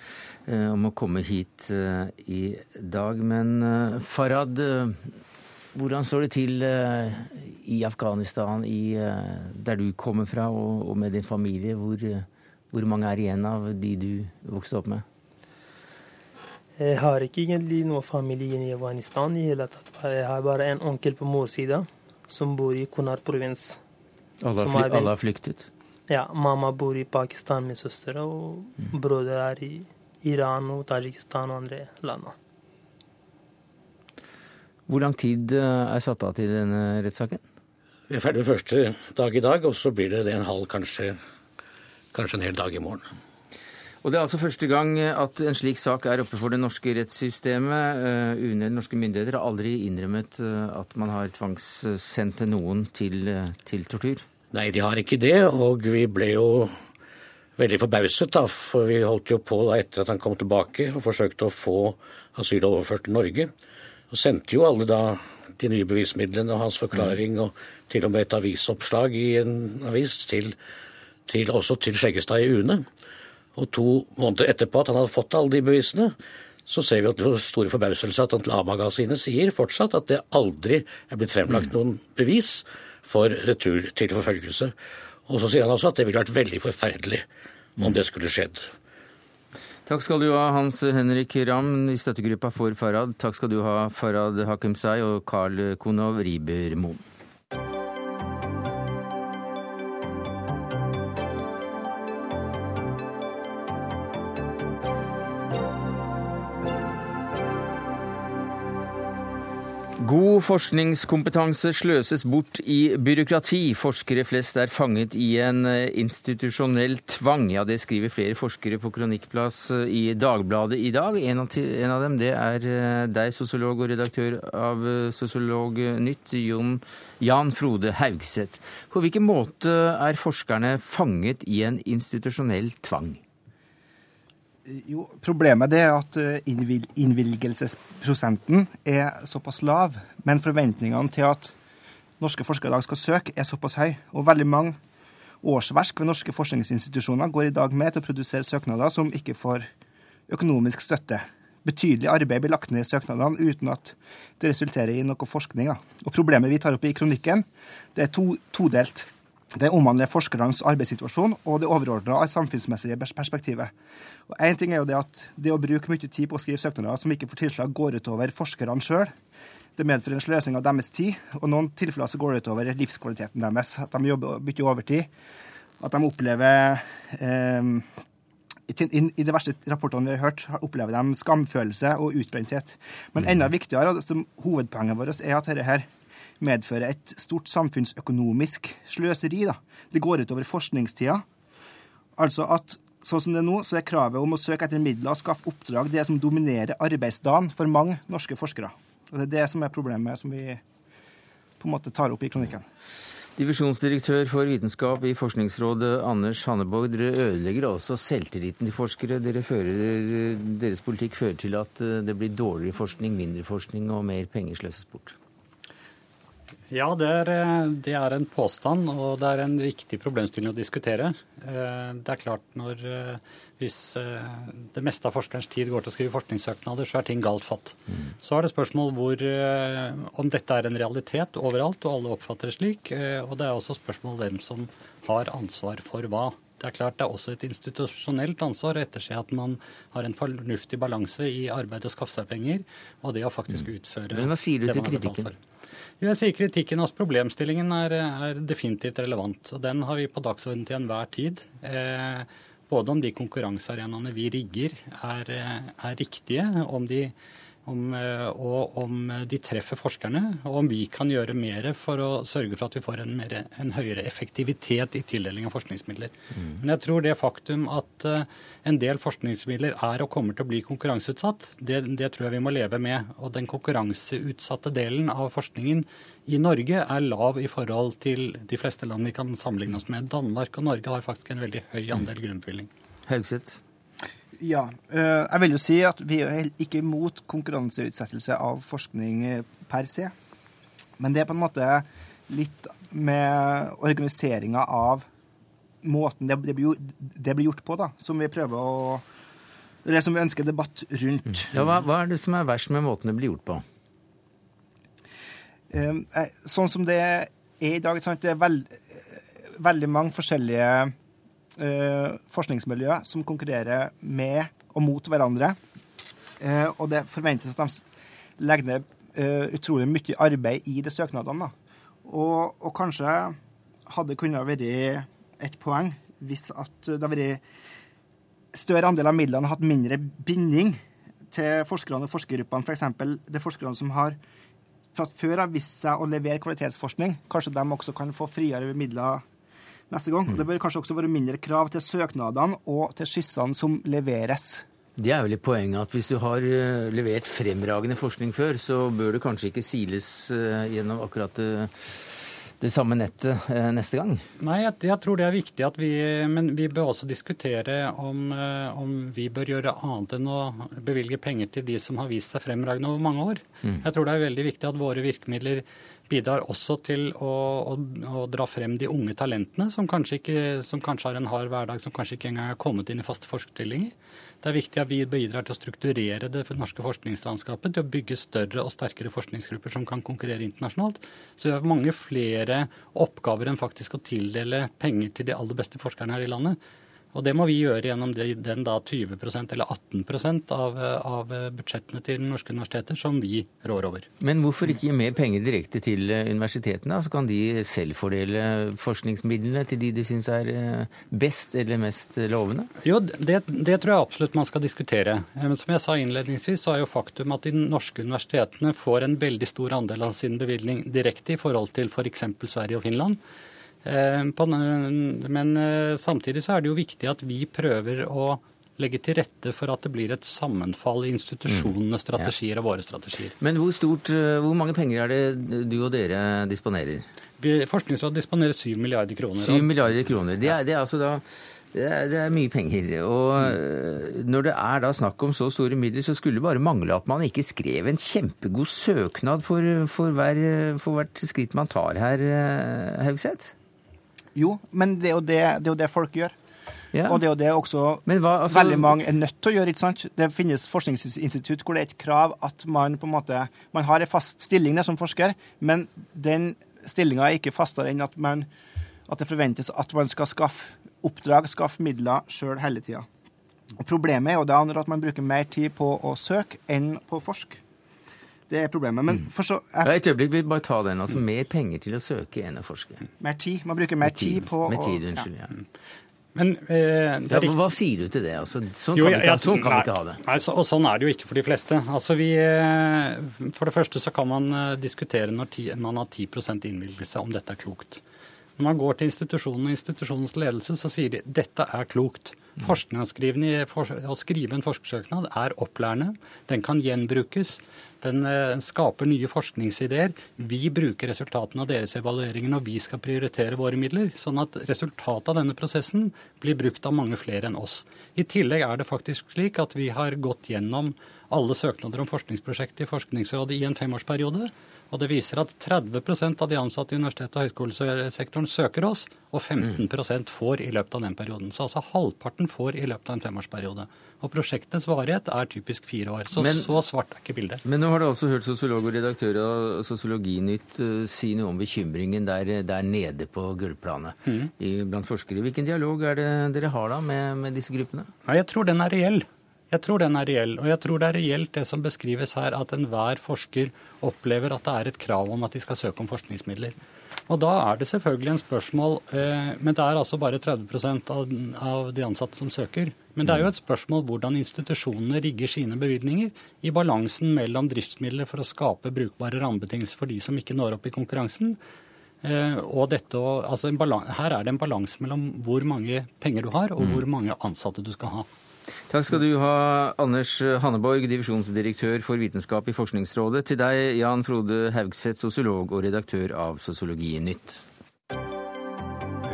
eh, om å komme hit eh, i dag. Men eh, Farad, hvordan står det til i Afghanistan, i, der du kommer fra, og, og med din familie? Hvor hvor mange er igjen av de du vokste opp med? Jeg har ikke egentlig noen familie i Afghanistan i hele tatt. Jeg har bare en onkel på mors side som bor i Kunar provins. Alle alle har, flyktet? Ja. Mamma bor i Pakistan med søster, og mm. broder er i Iran og Tajikistan og andre land. Hvor lang tid eh, er satt av til denne rettssaken? Vi er ferdig første dag i dag, og så blir det en halv, kanskje kanskje en hel dag i morgen. Og Det er altså første gang at en slik sak er oppe for det norske rettssystemet. Eh, UNE, norske myndigheter, har aldri innrømmet eh, at man har tvangssendt noen til, eh, til tortur? Nei, de har ikke det. Og vi ble jo veldig forbauset, da, for vi holdt jo på da etter at han kom tilbake og forsøkte å få asyl overført til Norge. Og sendte jo alle da de nye bevismidlene og hans forklaring og til og med et avisoppslag i en avis til til, også til Skjeggestad i UNE. Og to måneder etterpå at han hadde fått alle de bevisene, så ser vi at det er store forbauselse at A-magasinet sier fortsatt at det aldri er blitt fremlagt mm. noen bevis for retur til forfølgelse. Og så sier han også at det ville vært veldig forferdelig om mm. det skulle skjedd. Takk skal du ha, Hans Henrik Ramm i støttegruppa for Farad. Takk skal du ha, Farad Hakemsei og Carl Konov Ribermoen. God forskningskompetanse sløses bort i byråkrati. Forskere flest er fanget i en eh, institusjonell tvang. Ja, Det skriver flere forskere på kronikkplass eh, i Dagbladet i dag. En av, dem det er eh, deg, sosiolog og redaktør av Sosiolog Nytt, Jon Jan Frode Haugseth. På hvilken måte er forskerne fanget i en institusjonell tvang? Jo, Problemet er at eh, innvilgelsesprosenten er såpass lav, men forventningene til at norske forskere i dag skal søke, er såpass høy. Og veldig mange årsverk ved norske forskningsinstitusjoner går i dag med til å produsere søknader som ikke får økonomisk støtte. Betydelig arbeid blir lagt ned i søknadene uten at det resulterer i noe forskning. Og Problemet vi tar opp i kronikken, det er to, todelt. Det omhandler forskernes arbeidssituasjon og det overordna samfunnsmessige perspektivet. Og Én ting er jo det at det å bruke mye tid på å skrive søknader som ikke får tilslag, går utover forskerne sjøl. Det medfører en sløsing av deres tid, og noen tilfeller så går det utover livskvaliteten deres. At de jobber bytter overtid. At de opplever eh, i de verste rapportene vi har hørt, opplever de skamfølelse og utbrenthet. Men enda viktigere, altså, hovedpoenget vårt er at dette her medfører et stort samfunnsøkonomisk sløseri. Da. Det går utover forskningstida. Altså at Sånn som det er nå, så er kravet om å søke etter midler og skaffe oppdrag det som dominerer arbeidsdagen for mange norske forskere. Og Det er det som er problemet som vi på en måte tar opp i kronikken. Divisjonsdirektør for vitenskap i Forskningsrådet, Anders Hanneborg. Dere ødelegger også selvtilliten til forskere. Dere fører, deres politikk fører til at det blir dårligere forskning, mindre forskning og mer penger sløses bort. Ja, det er, eh, det er, en påstand, og det er en viktig problemstilling å diskutere. Eh, det er klart når eh, Hvis det meste av forskerens tid går til å skrive forskningssøknader, så er ting galt fatt. Mm. Så er det spørsmål hvor, om dette er en realitet overalt, og alle oppfatter det slik. Og det er også spørsmål hvem som har ansvar for hva. Det er klart det er også et institusjonelt ansvar å etterse at man har en fornuftig balanse i arbeid og skaffe seg penger, og det å faktisk mm. utføre Men hva sier du til kritikken? Jeg sier kritikken at problemstillingen er, er, definitivt relevant. og Den har vi på dagsordenen til enhver tid. Eh, både om de konkurransearenaene vi rigger er, er riktige, om de om, eh, og om de treffer forskerne, og om vi kan gjøre mer for å sørge for at vi får en, mer, en høyere effektivitet i tildeling av forskningsmidler. Mm. Men jeg tror det faktum at uh, en del forskningsmidler er og kommer til å bli konkurranseutsatt, det, det, tror jeg vi må leve med. Og den konkurranseutsatte delen av forskningen i Norge er lav i forhold til de fleste land vi kan sammenligne oss med. Danmark og Norge har faktisk en veldig høy andel grunnbevilgning. Haugseth. Ja. Eh, jeg vil jo si at vi er ikke imot konkurranseutsettelse av forskning eh, per se. Men det er på en måte litt med organiseringa av måten det blir, det blir, gjort på, da, som vi prøver å Eller som vi ønsker debatt rundt. Mm. Ja, hva, hva, er det som er verst med måten det blir gjort på? Eh, sånn som det er i dag, det er veld, veldig mange forskjellige eh, forskningsmiljø som konkurrerer med og mot hverandre. Eh, og det forventes at de legger ned eh, utrolig mye arbeid i de søknadene. Og, og, kanskje hadde kunnet vært et poeng hvis at det hadde vært større andel av midlene hatt mindre binding til forskerne og forskergruppene. F.eks. For de forskerne som har fra før har vist seg å levere kvalitetsforskning. Kanskje de også kan få friere midler neste gang. Mm. Det bør kanskje også være mindre krav til søknadene og til skissene som leveres. Det er vel i poenget at hvis du har eh, levert fremragende forskning før, så bør du kanskje ikke siles eh, gjennom akkurat det, det samme nettet eh, neste gang? Nei, jeg, jeg, tror det er viktig at vi Men vi bør også diskutere om, om, vi bør gjøre annet enn å bevilge penger til de som har vist seg fremragende over mange år. Mm. Jeg tror det er veldig viktig at våre virkemidler bidrar også til å, å, å, dra frem de unge talentene, som kanskje, ikke, som kanskje, har en hard hverdag, som kanskje ikke engang er kommet inn i faste forskerstillinger. Det er viktig at vi bidrar til å strukturere det norske forskningslandskapet, til å bygge større og sterkere forskningsgrupper som kan konkurrere internasjonalt. Så vi har mange flere oppgaver enn faktisk å tildele penger til de aller beste forskerne her i landet. Og det må vi gjøre gjennom den da 20% eller 18% av, av budsjettene til norske universiteter som vi rår over. Men hvorfor ikke gi mer penger direkte til eh, universitetene? Så kan de selv fordele forskningsmidlene til de de syns er eh, best eller mest lovende? Jo, det, det, tror jeg absolutt man skal diskutere. Eh, men som jeg sa innledningsvis, så er jo faktum at de norske universitetene får en veldig stor andel av sin bevilgning direkte i forhold til f.eks. For Sverige og Finland. Eh, men eh, samtidig så er det jo viktig at vi prøver å legge til rette for at det blir et sammenfall i institusjonenes mm. strategier og våre strategier. Men hvor, stort, eh, hvor mange penger er det du og dere disponerer? Forskningsrådet disponerer 7 milliarder kroner. 7 milliarder kroner. Det er, det er altså da det er, det er, mye penger. Og mm. når det er da snakk om så store midler, så skulle det bare mangle at man ikke skrev en kjempegod søknad for, for, hver, for hvert skritt man tar her, Haugseth? Jo, men det er jo det, det, er jo det folk gjør. Ja. Og det er jo det også hva, altså... veldig mange er nødt til å gjøre. ikke sant? Det finnes forskningsinstitutt hvor det er et krav at man på en måte, man har en fast stilling der som forsker, men den stillinga er ikke fastere enn at, man, at det forventes at man skal skaffe oppdrag, skaffe midler sjøl hele tida. Problemet er jo det andre at man bruker mer tid på å søke enn på å forske. Det er problemet. Men mm. for så jeg... Et øyeblikk, vi bare ta den. altså Mer penger til å søke enn å forske. Mer tid. Man bruker mer tid, på Med tid, unnskyld. ja. Men, eh, ja, hva sier du til det? Altså, sånn kan, vi, ikke, sånn kan nei, vi ikke ha det. Nei, så, og sånn er det jo ikke for de fleste. Altså, vi, eh, for det første så kan man eh, diskutere når ti, man har 10% innvilgelse, om dette er klokt. Når man går til institusjonen og institusjonens ledelse, så sier de dette er klokt. Forskningsskrivende å skrive en forskersøknad er opplærende. Den kan gjenbrukes. Den eh, skaper nye forskningsideer. Vi bruker resultatene av deres evalueringer når vi skal prioritere våre midler. Sånn at resultatet av denne prosessen blir brukt av mange flere enn oss. I tillegg er det faktisk slik at vi har gått gjennom alle søknader om forskningsprosjekt i Forskningsrådet i en femårsperiode. Og det viser at 30% av de ansatte i universitet- og høyskolesektoren søker oss, og 15% får i løpet av den perioden. Så altså halvparten får i løpet av en femårsperiode. Og prosjektets varighet er typisk fire år. Så men, så svart er ikke bildet. Men nå har du også hørt sosiolog og redaktør av Sosiologinytt uh, si noe om bekymringen der, der nede på gulvplanet mm. blant forskere. Hvilken dialog er det dere har da med, med disse gruppene? Nei, Jeg tror den er reell. Jeg tror den er reell. Og jeg tror det er reelt det som beskrives her, at enhver forsker opplever at det er et krav om at de skal søke om forskningsmidler. Og da er det selvfølgelig en spørsmål eh, Men det er altså bare 30 av, av de ansatte som søker. Men det er jo et spørsmål hvordan institusjonene rigger sine bevilgninger i balansen mellom driftsmidler for å skape brukbare rammebetingelser for de som ikke når opp i konkurransen. Eh, og dette, altså her er det en balanse mellom hvor mange penger du har, og mm. hvor mange ansatte du skal ha. Takk skal du ha, Anders Hanneborg, divisjonsdirektør for vitenskap i Forskningsrådet. Til deg, Jan Frode Haugseth, sosiolog og redaktør av Sosiologinytt.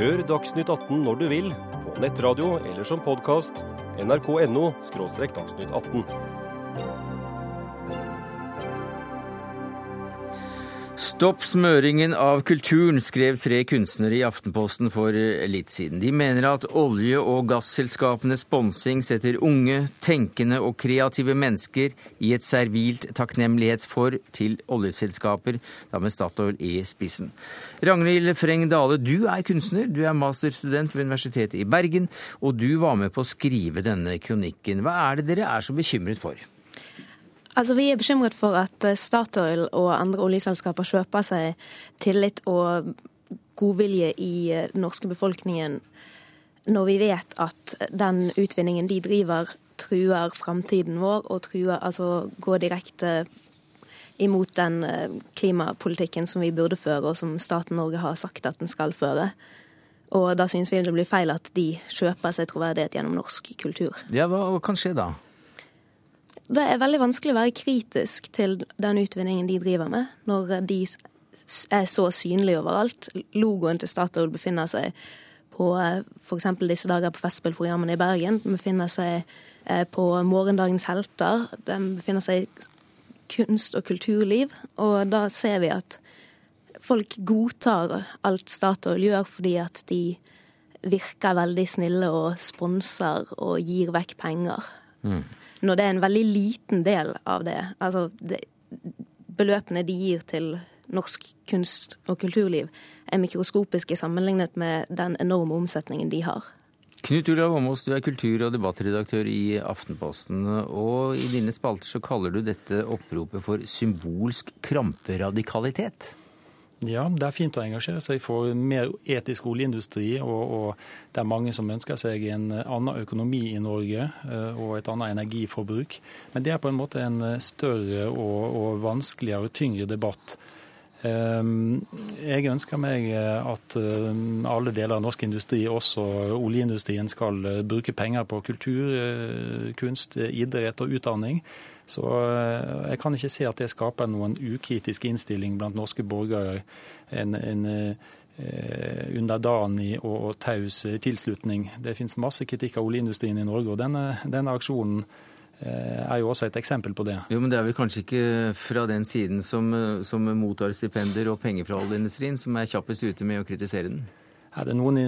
Hør Dagsnytt 18 når du vil, på nettradio eller som podkast. nrk.no – dagsnytt 18. Stopp smøringen av kulturen, skrev tre kunstnere i Aftenposten for litt siden. De mener at olje- og gasselskapenes sponsing setter unge, tenkende og kreative mennesker i et servilt takknemlighetsfor til oljeselskaper, da med Statoil i spissen. Ragnhild Freng Dale, du er kunstner, du er masterstudent ved Universitetet i Bergen, og du var med på å skrive denne kronikken. Hva er det dere er så bekymret for? Altså, Vi er bekymret for at eh, Statoil og andre oljeselskaper kjøper seg tillit og godvilje i eh, den norske befolkningen når vi vet at den utvinningen de driver, truer framtiden vår og truer, altså går direkte imot den eh, klimapolitikken som vi burde føre, og som staten Norge har sagt at den skal føre. Og da synes vi det blir feil at de kjøper seg troverdighet gjennom norsk kultur. Ja, Hva kan skje da? Det er veldig vanskelig å være kritisk til den utvinningen de driver med, når de er så synlige overalt. Logoen til Statoil befinner seg på eh, f.eks. disse dager på Festspillprogrammene i Bergen. Den befinner seg eh, på Morgendagens helter. Den befinner seg i kunst- og kulturliv. Og da ser vi at folk godtar alt Statoil gjør, fordi at de virker veldig snille og sponser og gir vekk penger. Mm når det er en veldig liten del av det. Altså det, beløpene de gir til norsk kunst og kulturliv, er mikroskopiske sammenlignet med den enorme omsetningen de har. Knut Olav Åmås, du er kultur- og debattredaktør i Aftenposten. Og i dine spalter så kaller du dette oppropet for symbolsk kramperadikalitet. Ja, det er fint å engasjere seg for mer etisk oljeindustri. Og, og, det er mange som ønsker seg en annen økonomi i Norge eh, og et annet energiforbruk. Men det er på en måte en større og, og vanskeligere og tyngre debatt. Ehm, jeg ønsker meg at eh, alle deler av norsk industri, også oljeindustrien, skal eh, bruke penger på kultur, kunst, idrett og utdanning. Så eh, jeg kan ikke se at det skaper noen ukritisk innstilling blant norske borgere. En, en eh, underdanig og taus tilslutning. Det finnes masse kritikk av oljeindustrien i Norge, og denne, denne aksjonen eh, er jo også et eksempel på det. Jo, Men det er vel kanskje ikke fra den siden som, som mottar stipender og penger fra oljeindustrien, som er kjappest ute med å kritisere den? Er det noen,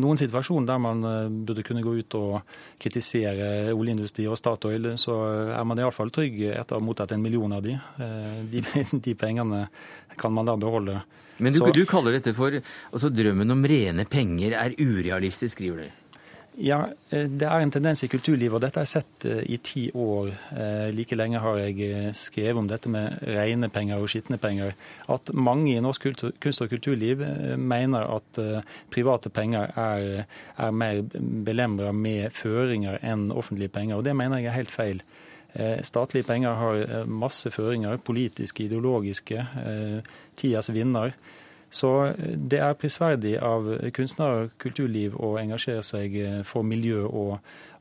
noen situasjoner der man eh, burde kunne gå ut og kritisere oljeindustri og Statoil, så er man iallfall trygg etter å ha mottatt en million av de. Eh, de. De pengene kan man da beholde. Men du, så, du kaller dette for altså Drømmen om rene penger er urealistisk, skriver du? Ja, eh, det er en tendens i kulturlivet, og dette har jeg sett eh, i ti år. Eh, like lenge har jeg skrevet om dette med rene penger og skitne penger. At mange i norsk kunst- og kulturliv mener at private penger er, er mer belemra med føringer enn offentlige penger. Og det mener jeg er helt feil. Statlige penger har masse føringer, politiske, ideologiske. Tidas vinner. Så eh, det er prisverdig av kunstnere og kulturliv å engasjere seg eh, for miljø og,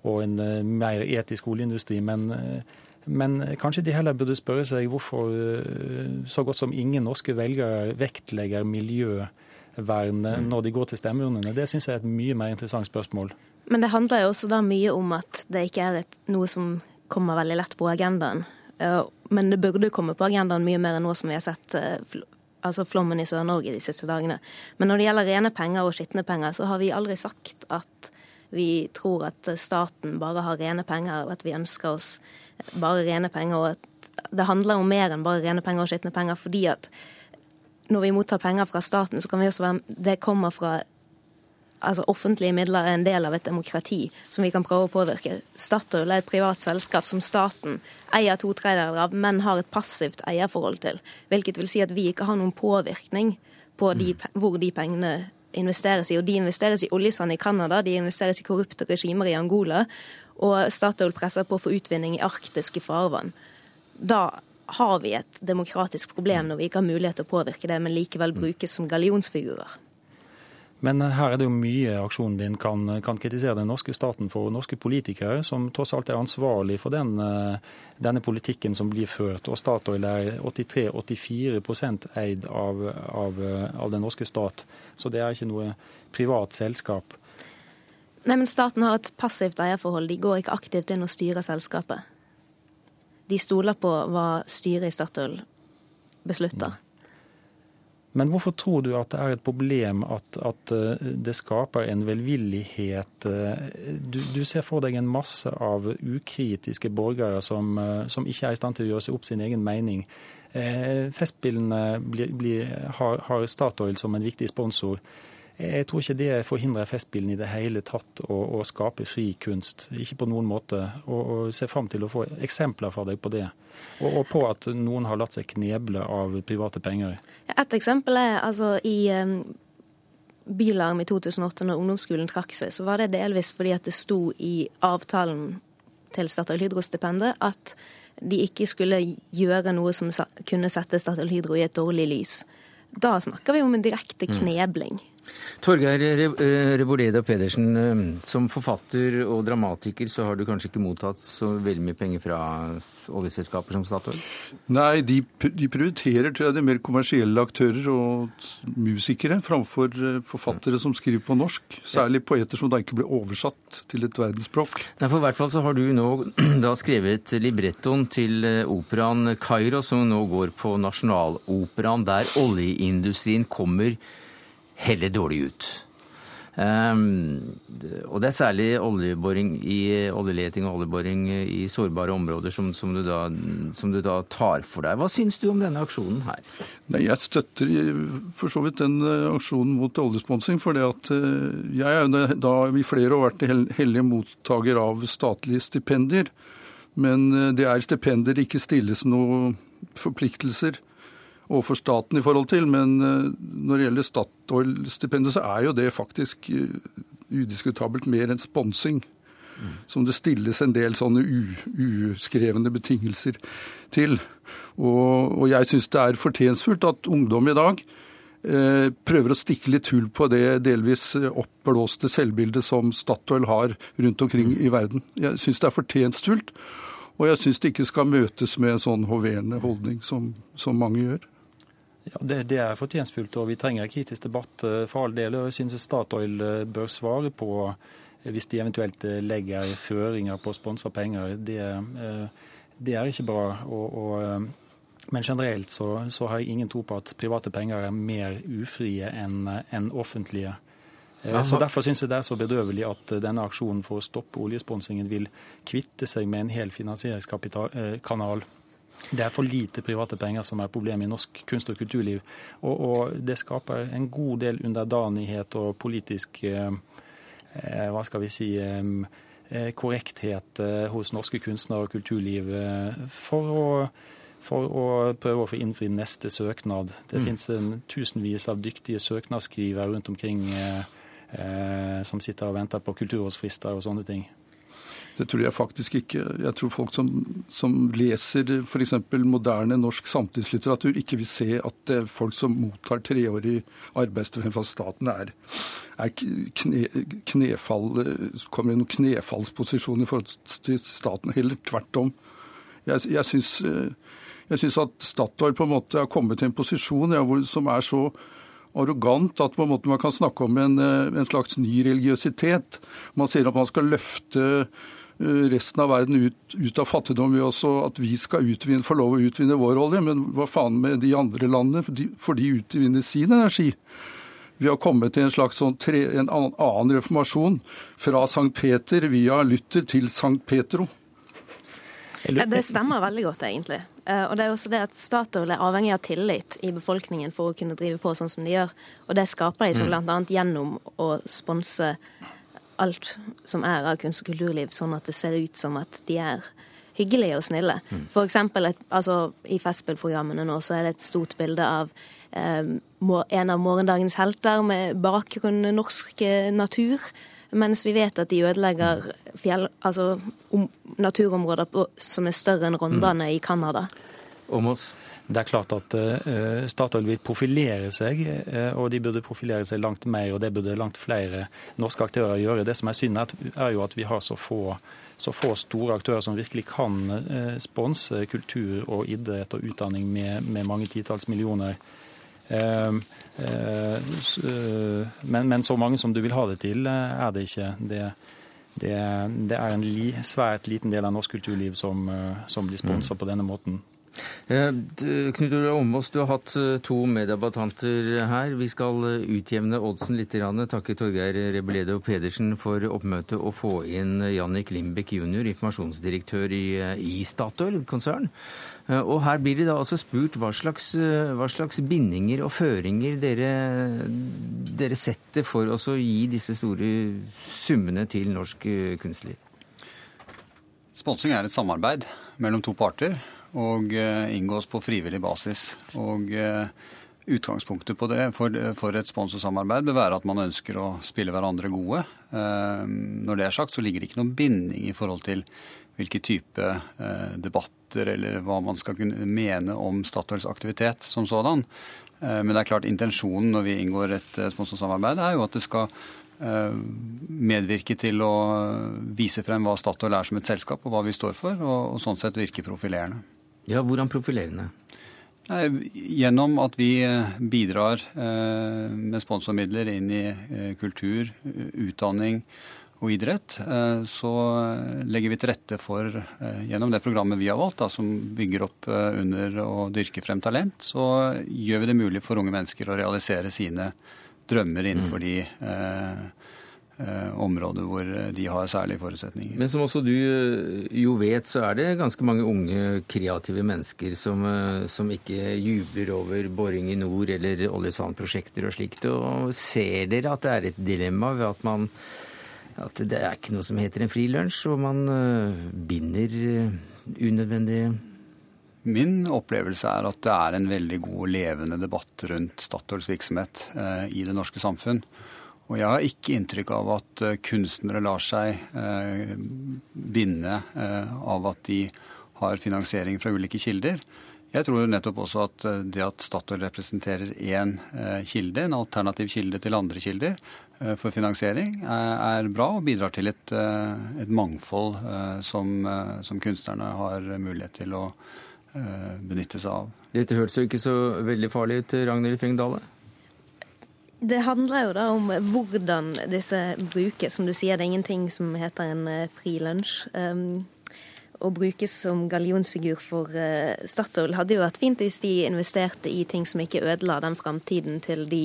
og en eh, mer etisk oljeindustri. Men, men, kanskje de heller burde spørre seg hvorfor så godt som ingen norske velgere vektlegger miljøvern mm. når de går til stemmeurnene. Det syns jeg er et mye mer interessant spørsmål. Men det handler jo også da mye om at det ikke er noe som kommer veldig lett på agendaen. Men det burde komme på agendaen mye mer enn noe som vi har sett altså flommen i Sør-Norge de siste dagene. Men når det gjelder rene penger og skitne penger, så har vi aldri sagt at vi tror at staten bare har rene penger, eller at vi ønsker oss bare rene penger. og at Det handler om mer enn bare rene penger og skitne penger. fordi at når vi mottar penger fra staten, så kan vi også være Det kommer fra altså offentlige midler er en del av et demokrati som vi kan prøve å påvirke. Statoil er et privat selskap som staten eier to tredjedeler av, men har et passivt eierforhold til. Hvilket vil si at vi ikke har noen påvirkning på de, hvor de pengene investeres i. Og de investeres i oljesand i Canada, de investeres i korrupte regimer i Angola. Og Statoil presser på for utvinning i arktiske farvann. Da har vi et demokratisk problem når vi ikke har mulighet til å påvirke det, men likevel brukes som gallionsfigurer. Men her er det jo mye aksjonen din kan, kan, kritisere den norske staten for. Norske politikere som tross alt er ansvarlig for den, eh, denne politikken som blir ført. Og Statoil er 83-84% eid av, av, av, den norske stat. Så det er ikke noe privat selskap. Nei, men Staten har et passivt eierforhold. De går ikke aktivt inn og styrer selskapet. De stoler på hva styret i Statoil beslutter. Mm. Men hvorfor tror du at det er et problem at, at eh, det skaper en velvillighet? Eh, du, du, ser for deg en masse av ukritiske borgere som, eh, som, ikke er i stand til å gjøre seg opp sin egen mening. Festspillene blir, blir, har, har Statoil som en viktig sponsor. Jeg tror ikke det forhindrer Festspillene i det hele tatt å, å skape fri kunst. Ikke på noen måte. Og, og ser fram til å få eksempler fra deg på det. Og, og, på at noen har latt seg kneble av private penger. Et eksempel er altså i um, Bylarm i 2008, når ungdomsskolen trakk seg, så var det delvis fordi at det sto i avtalen til Statoil Hydro-stipendet at de ikke skulle gjøre noe som kunne sette Statoil Hydro i et dårlig lys. Da snakker vi om en direkte mm. knebling. Mm. Torgeir eh, Reboleda Pedersen, eh, som forfatter og dramatiker så har du kanskje ikke mottatt så veldig mye penger fra oljeselskaper som Statoil? Nei, de, de prioriterer tror jeg, de mer kommersielle aktører og musikere framfor eh, forfattere som skriver på norsk. Særlig poeter som da ikke blir oversatt til et verdensspråk. Nei, for i hvert fall så har du nå da skrevet librettoen til operaen Kairo, som nå går på Nasjonaloperaen, der oljeindustrien kommer heller dårlig ut. Um, og det er særlig oljeboring i oljeleting og oljeboring i sårbare områder som, som, du da, som, du da, tar for deg. Hva syns du om denne aksjonen her? Nei, Jeg støtter for så vidt den eh, aksjonen mot oljesponsing. For at eh, jeg er da i flere år vært hellig mottaker av statlige stipendier. Men eh, det er stipender ikke stilles noen forpliktelser overfor staten i forhold til. Men eh, når det gjelder Statoil-stipendet, så er jo det faktisk eh, udiskutabelt mer enn sponsing. Som det stilles en del sånne uskrevne betingelser til. Og, og jeg syns det er fortjenstfullt at ungdom i dag eh, prøver å stikke litt hull på det delvis oppblåste selvbildet som Statoil har rundt omkring i verden. Jeg syns det er fortjenstfullt, og jeg syns det ikke skal møtes med en sånn hoverende holdning som, som mange gjør. Ja, det, det, er fortjenstfullt, og vi trenger kritisk debatt eh, for all del. og Jeg synes Statoil eh, bør svare på eh, hvis de eventuelt legger føringer på sponsa penger. Det, det, er ikke bra. Og, og, men generelt så, så, har jeg ingen tro på at private penger er mer ufrie enn en offentlige. Så Derfor syns jeg det er så bedøvelig at denne aksjonen for å stoppe oljesponsingen vil kvitte seg med en hel finansieringskanal det er for lite private penger som er problemet i norsk kunst- og kulturliv. Og, og det skaper en god del underdanighet og politisk eh, eh hva skal vi si eh, eh, korrekthet eh, hos norske kunstnere og kulturliv for å, for å prøve å få innfridd neste søknad. Det mm. finnes tusenvis av dyktige søknadsskrivere rundt omkring eh, som sitter og venter på kulturrådsfrister og sånne ting. Det tror jeg faktisk ikke. Jeg tror folk som, som leser f.eks. moderne norsk samtidslitteratur, ikke vil se at folk som mottar treårig arbeidstrening fra staten, er, er kne, knefall, kommer i noen knefallsposisjon i forhold til staten. Heller tvert om. Jeg, jeg syns jeg syns at Statoil på en måte har kommet til en posisjon ja, hvor, som er så arrogant at på en måte man kan snakke om en, en slags ny religiøsitet. Man sier at man skal løfte resten av verden ut, ut av fattigdom ved også at vi skal utvinne, få lov å utvinne vår olje. Men hva faen med de andre landene? For de, for de utvinner sin energi. Vi har kommet til en slags sånn tre, en annen reformasjon. Fra Sankt Peter via Luther til Sankt Petro. Ja, det stemmer veldig godt, egentlig. Eh, og det er også det at Statoil er avhengig av tillit i befolkningen for å kunne drive på sånn som de gjør. Og det skaper de mm. bl.a. gjennom å sponse alt som er av kunst og kulturliv, sånn at det ser ut som at de er hyggelige og snille. Mm. For eksempel et, altså, I Festspillprogrammene nå så er det et stort bilde av eh, en av morgendagens helter med bakgrunn norsk natur. Mens vi vet at de ødelegger fjell, altså, om, naturområder på, som er større enn Rondane mm. i Canada. Åmås? Det er klart at uh, Statoil vil profilere seg, uh, og de burde profilere seg langt mer. Og det burde langt flere norske aktører gjøre. Det som er synd, er jo at vi har så få, så få store aktører som virkelig kan uh, sponse kultur og idrett og utdanning med, med mange titalls millioner. Men, men, så mange som du vil ha det til, er det ikke. Det, det, det er en li, svært liten del av norsk kulturliv som, som blir sponsa mm. på denne måten. Eh, Knut Ole Åmås, du har hatt eh, to meddebattanter her. Vi skal eh, utjevne oddsen litt. Takke Torgeir Rebeledo Pedersen for oppmøtet og få inn Jannik Limbek jr., informasjonsdirektør i, i Statoil-konsern. Og her blir det da altså spurt hva slags, hva slags bindinger og føringer dere, dere setter for å gi disse store summene til norsk kunstliv. Sponsing er et samarbeid mellom to parter og eh, inngås på frivillig basis. Og eh, Utgangspunktet på det for, for et sponsorsamarbeid bør være at man ønsker å spille hverandre gode. Eh, når det er sagt, så ligger det ikke noen binding i forhold til hvilke type debatter eller hva man skal kunne mene om Statoils aktivitet som sådan. Men det er klart intensjonen når vi inngår et sponsorsamarbeid, er jo at det skal medvirke til å vise frem hva Statoil er som et selskap, og hva vi står for, og sånn sett virke profilerende. Ja, Hvordan profilerende? Gjennom at vi eh, bidrar eh, med sponsormidler inn i eh, kultur, utdanning og idrett, så legger vi til rette for, gjennom det programmet vi har valgt, da, som bygger opp under å dyrke frem talent, så gjør vi det mulig for unge mennesker å realisere sine drømmer innenfor de eh, eh, områder hvor de har særlige forutsetninger. Men som også du eh, jo vet, så er det ganske mange unge, kreative mennesker som, eh, som ikke jubler over boring i nord eller oljesandprosjekter og slikt. Og ser dere at det er et dilemma ved at man at det er ikke noe som heter en frilunsj, og man binder unødvendig Min opplevelse er at det er en veldig god og levende debatt rundt Statoils virksomhet i det norske samfunn. Og jeg har ikke inntrykk av at kunstnere lar seg binde av at de har finansiering fra ulike kilder. Jeg tror nettopp også at det at Statoil representerer én kilde, en alternativ kilde til andre kilder, Eh, for finansiering er bra og bidrar til et, eh, et mangfold eh, som, som, kunstnerne har mulighet til å benytte seg av. Dette hørtes jo ikke så veldig farlig ut, Ragnhild Freng Dale? Det handler jo da om hvordan disse brukes. Som du sier, det er ingenting som heter en frilunsj. Um, å brukes som gallionsfigur for uh, Statoil hadde jo vært fint hvis de investerte i ting som ikke ødela den framtiden til de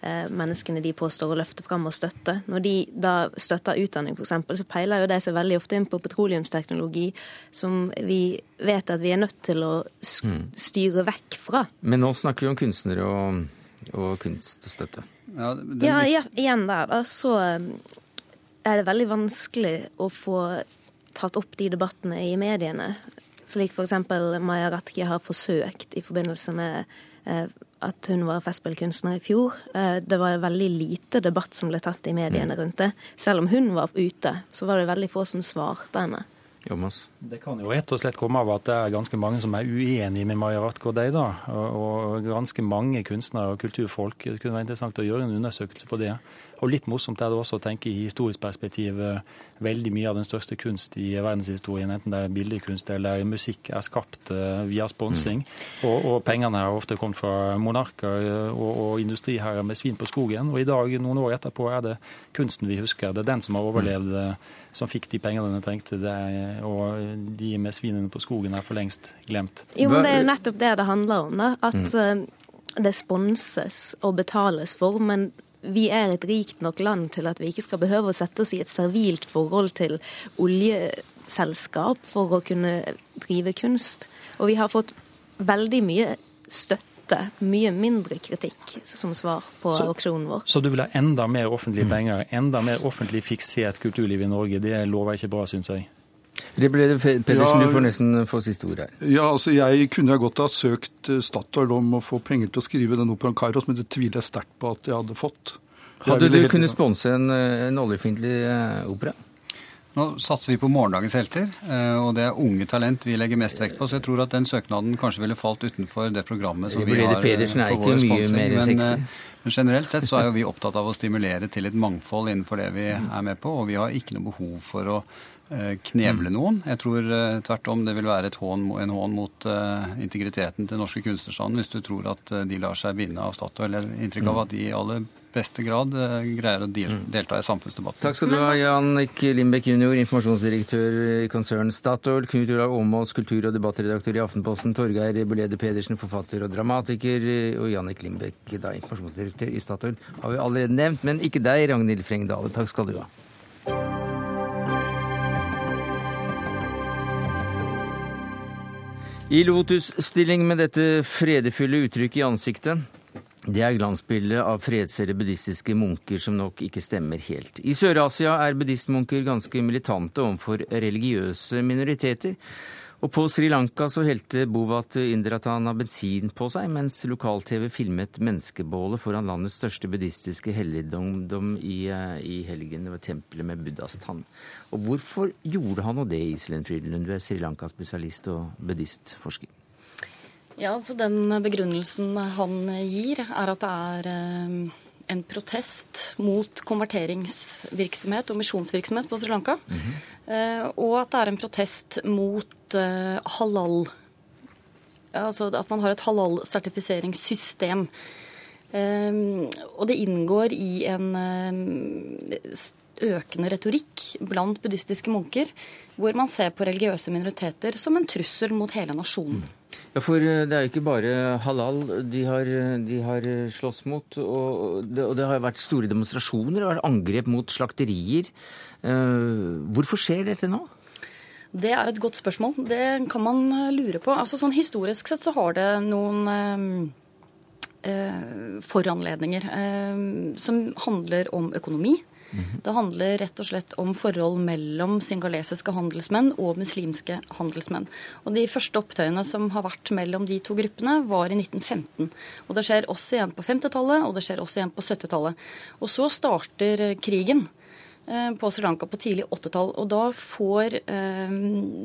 uh, menneskene de påstår å løfte fram og støtte. Når de da støtter utdanning f.eks., så peiler jo det seg veldig ofte inn på petroleumsteknologi som vi vet at vi er nødt til å mm. styre vekk fra. Men nå snakker vi om kunstnere og, og kunststøtte. Ja, ja, ja, igjen der, så altså, er det veldig vanskelig å få tatt opp de debattene i mediene. Slik f.eks. Maja Ratke har forsøkt i forbindelse med eh, at hun var festspillkunstner i fjor. Eh, det var veldig lite debatt som ble tatt i mediene mm. rundt det. Selv om hun var ute, så var det veldig få som svarte henne. Jomas? Det kan jo rett og slett komme av at det er ganske mange som er uenige med Maja da. Og ganske mange kunstnere og kulturfolk. Det kunne være interessant å gjøre en undersøkelse på det. Og litt morsomt er det også å tenke i historisk perspektiv. Eh, veldig mye av den største kunst i verdenshistorien, enten det er billedkunst eller musikk, er skapt eh, via sponsing. Mm. Og, og, pengene har ofte kommet fra monarker eh, og, og industriherrer med svin på skogen. Og i dag, noen år etterpå, er det kunsten vi husker. Det er den som har overlevd, som fikk de pengene den trengte. Er, og de med svinene på skogen er for lengst glemt. Jo, men det er jo nettopp det det handler om. da, At mm. det sponses og betales for. men vi er et rikt nok land til at vi ikke skal behøve å sette oss i et servilt forhold til oljeselskap for å kunne drive kunst. Og vi har fått veldig mye støtte, mye mindre kritikk, som svar på så, auksjonen vår. Så du vil ha enda mer offentlige mm. penger, enda mer offentlig fiksert kulturliv i Norge. Det lover ikke bra, syns jeg. Rebellere Pedersen, ja, du får nesten få siste ord her. Ja, altså Jeg kunne godt ha søkt eh, Statoil om å få penger til å skrive den operaen Kairos, men det tviler jeg sterkt på at jeg hadde fått. Hadde du kunnet sponse en, eh, en oljefiendtlig eh, opera? Nå satser vi på morgendagens helter, og det er unge talent vi legger mest vekt på. Så jeg tror at den søknaden kanskje ville falt utenfor det programmet som vi har Pedersen er ikke mye mer enn 60. Men generelt sett så er jo vi opptatt av å stimulere til et mangfold innenfor det vi er med på. Og vi har ikke noe behov for å Eh, knevle mm. noen. Jeg tror uh, tvert om det vil være hån, en hån mot uh, integriteten til norske kunstnerstanden hvis du tror at uh, de lar seg binde av Statoil. Eller inntrykk av mm. at de i aller beste grad greier å del, mm. delta i samfunnsdebatten. Takk skal du ha, Jannik Lindbekk jr., informasjonsdirektør i konsern Statoil, Knut Olav Åmås, kultur- og debattredaktør i Aftenposten, Torgeir Belede Pedersen, forfatter og dramatiker, og Jannik Lindbekk, da informasjonsdirektør i Statoil, har vi allerede nevnt, men ikke deg, Ragnhild Frengdale. Takk skal du ha. I lotusstilling med dette fredefulle uttrykket i ansiktet. Det er glansbildet av fredselige buddhistiske munker som nok ikke stemmer helt. I Sør-Asia er buddhistmunker ganske militante overfor religiøse minoriteter. Og på Sri Lanka så helte Bovat Indratana bensin på seg, mens lokal-TV filmet menneskebålet foran landets største buddhistiske helligdom i, eh, i helgen. Det var tempelet med Buddhas tann. Og hvorfor gjorde han nå det, Iselin Frydenlund? Du er Sri Lanka-spesialist og buddhistforsker. Ja, altså Den begrunnelsen han gir, er at det er eh, en protest mot konverteringsvirksomhet og misjonsvirksomhet på Sri Lanka. Mm -hmm. Og at det er en protest mot uh, halal Altså at man har et halal-sertifiseringssystem. Um, og det inngår i en um, økende retorikk blant buddhistiske munker, hvor man ser på religiøse minoriteter som en trussel mot hele nasjonen. Ja, for eh, det er jo ikke bare halal de har, de har slåss mot. Og det, og det har vært store demonstrasjoner og angrep mot slakterier. Hvorfor skjer dette nå? Det er et godt spørsmål. Det kan man lure på. Altså sånn Historisk sett så har det noen eh, foranledninger eh, som handler om økonomi. Mhm. Det handler rett og slett om forhold mellom singalesiske handelsmenn og muslimske handelsmenn. Og De første opptøyene som har vært mellom de to gruppene, var i 1915. Og Det skjer også igjen på 50-tallet, og det skjer også igjen på 70-tallet. Og så starter krigen. Eh, på Sri Lanka på tidlig 80-tall. Og da får eh,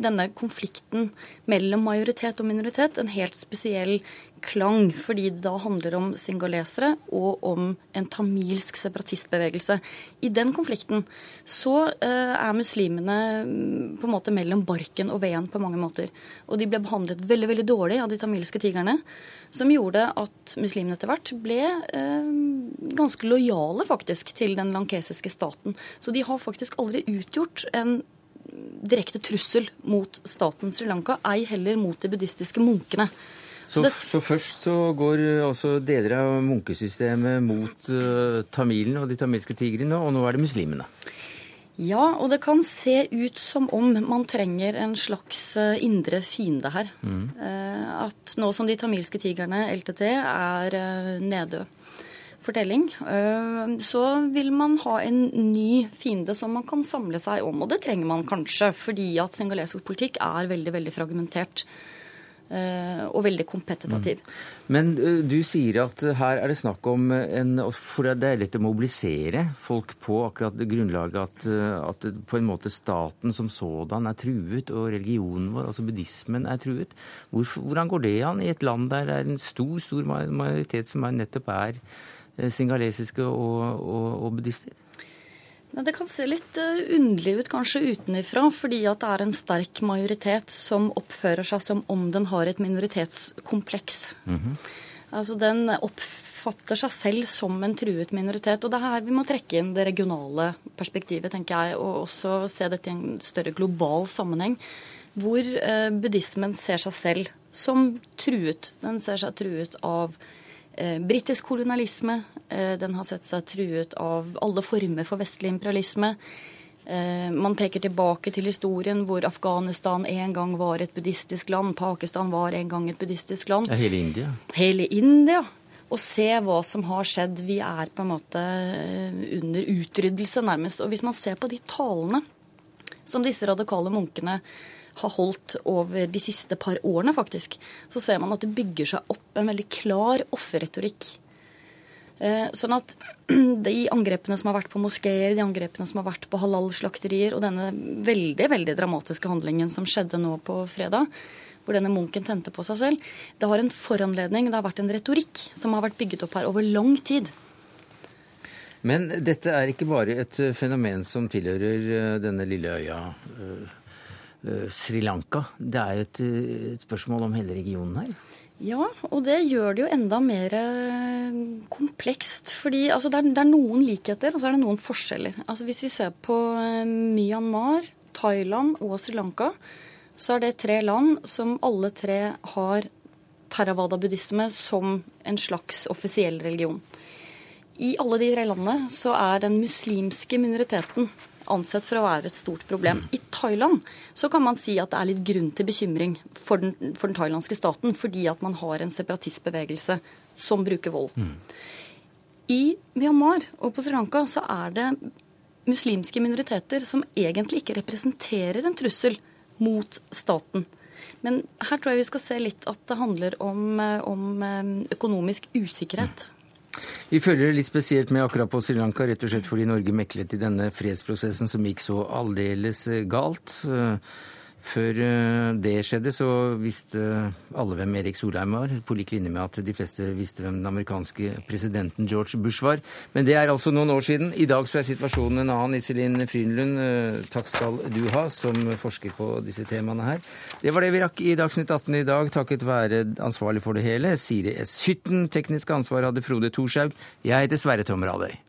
denne konflikten mellom majoritet og minoritet en helt spesiell klang, fordi det da handler om singalesere og om en tamilsk separatistbevegelse. I den konflikten så eh, er muslimene mm, på en måte mellom barken og veden på mange måter. Og de ble behandlet veldig, veldig dårlig av de tamilske tigrene som gjorde at muslimene etter hvert ble eh, ganske lojale faktisk til den lankesiske staten. Så de har faktisk aldri utgjort en direkte trussel mot staten Sri Lanka, ei heller mot de buddhistiske munkene. Så, det... så, først så går også deler av munkesystemet mot uh, tamilene og de tamilske tigrene, og nå er det muslimene? Ja, og det kan se ut som om man trenger en slags eh, indre fiende her. Mm. Eh, at nå som de tamilske tigrene, LTT, er eh, nedød fortelling, så vil man ha en ny fiende som man kan samle seg om. Og det trenger man kanskje, fordi at singalesisk politikk er veldig, veldig fragmentert. Eh, og veldig kompetitativ. Mm. Men eh, du sier at her er det snakk om en For det er lett å mobilisere folk på akkurat det grunnlaget at, eh, at på en måte staten som sådan er truet, og religionen vår, altså buddhismen, er truet. Hvor, hvordan går det an i et land der det er en stor, stor majoritet som er nettopp er singalesiske og, og, og buddhister? Det kan se litt eh, underlig ut kanskje utenifra, fordi at det er en sterk majoritet som oppfører seg som om den har et minoritetskompleks. Mm -hmm. Altså Den oppfatter seg selv som en truet minoritet. Og det er her vi må trekke inn det regionale perspektivet, tenker jeg, og også se dette i en større global sammenheng. Hvor eh, buddhismen ser seg selv som truet. Den ser seg truet av britisk kolonialisme. Eh, den har sett seg truet av alle former for vestlig imperialisme. Eh, man peker tilbake til historien hvor Afghanistan en gang var et buddhistisk land. Pakistan var en gang et buddhistisk land. Ja, hele India. Hele India. Og se hva som har skjedd. Vi er på en måte eh, under utryddelse, nærmest. Og hvis man ser på de talene som disse radikale munkene har holdt over de siste par årene, faktisk, så ser man at det bygger seg opp en veldig klar offerretorikk. Eh, sånn at de angrepene som har vært på moskeer, de angrepene som har vært på halal-slakterier, og denne veldig veldig dramatiske handlingen som skjedde nå på fredag, hvor denne munken tente på seg selv, det har en foranledning, det har vært en retorikk som har vært bygget opp her over lang tid. Men dette er ikke bare et fenomen som tilhører eh, denne lille øya. Eh, Eh, Sri Lanka. Det er jo et, eh, et, spørsmål om hele regionen her. Ja, og det gjør det jo enda mer eh, komplekst. Fordi altså, det, er, det, er, noen likheter, og så er det noen forskjeller. Altså, hvis vi ser på Myanmar, Thailand og Sri Lanka, så er det tre land som alle tre har Theravada-buddhisme som en slags offisiell religion. I alle de tre landene så er den muslimske minoriteten ansett for å være et stort problem. I Thailand så kan man si at det er litt grunn til bekymring for den, for den thailandske staten, fordi at man har en separatistbevegelse som bruker vold. Mm. I Myanmar og på Sri Lanka så er det muslimske minoriteter som egentlig ikke representerer en trussel mot staten. Men her tror jeg vi skal se litt at det handler om, om eh, økonomisk usikkerhet. Vi følger litt spesielt med akkurat på Sri Lanka, rett og slett fordi Norge meklet i denne fredsprosessen som gikk så aldeles eh, galt. Før eh, det skjedde, så visste alle hvem Erik Solheim var, på lik linje med at de fleste visste hvem den amerikanske presidenten George Bush var. Men det er altså noen år siden. I dag så er situasjonen en annen. Iselin Frynlund, eh, takk skal du ha, som forsker på disse temaene her. Det var det vi rakk i Dagsnytt 18 i dag, takket være ansvarlig for det hele, Siri S. Hytten. Teknisk ansvar hadde Frode Thorshaug. Jeg heter Sverre Tom Radøy.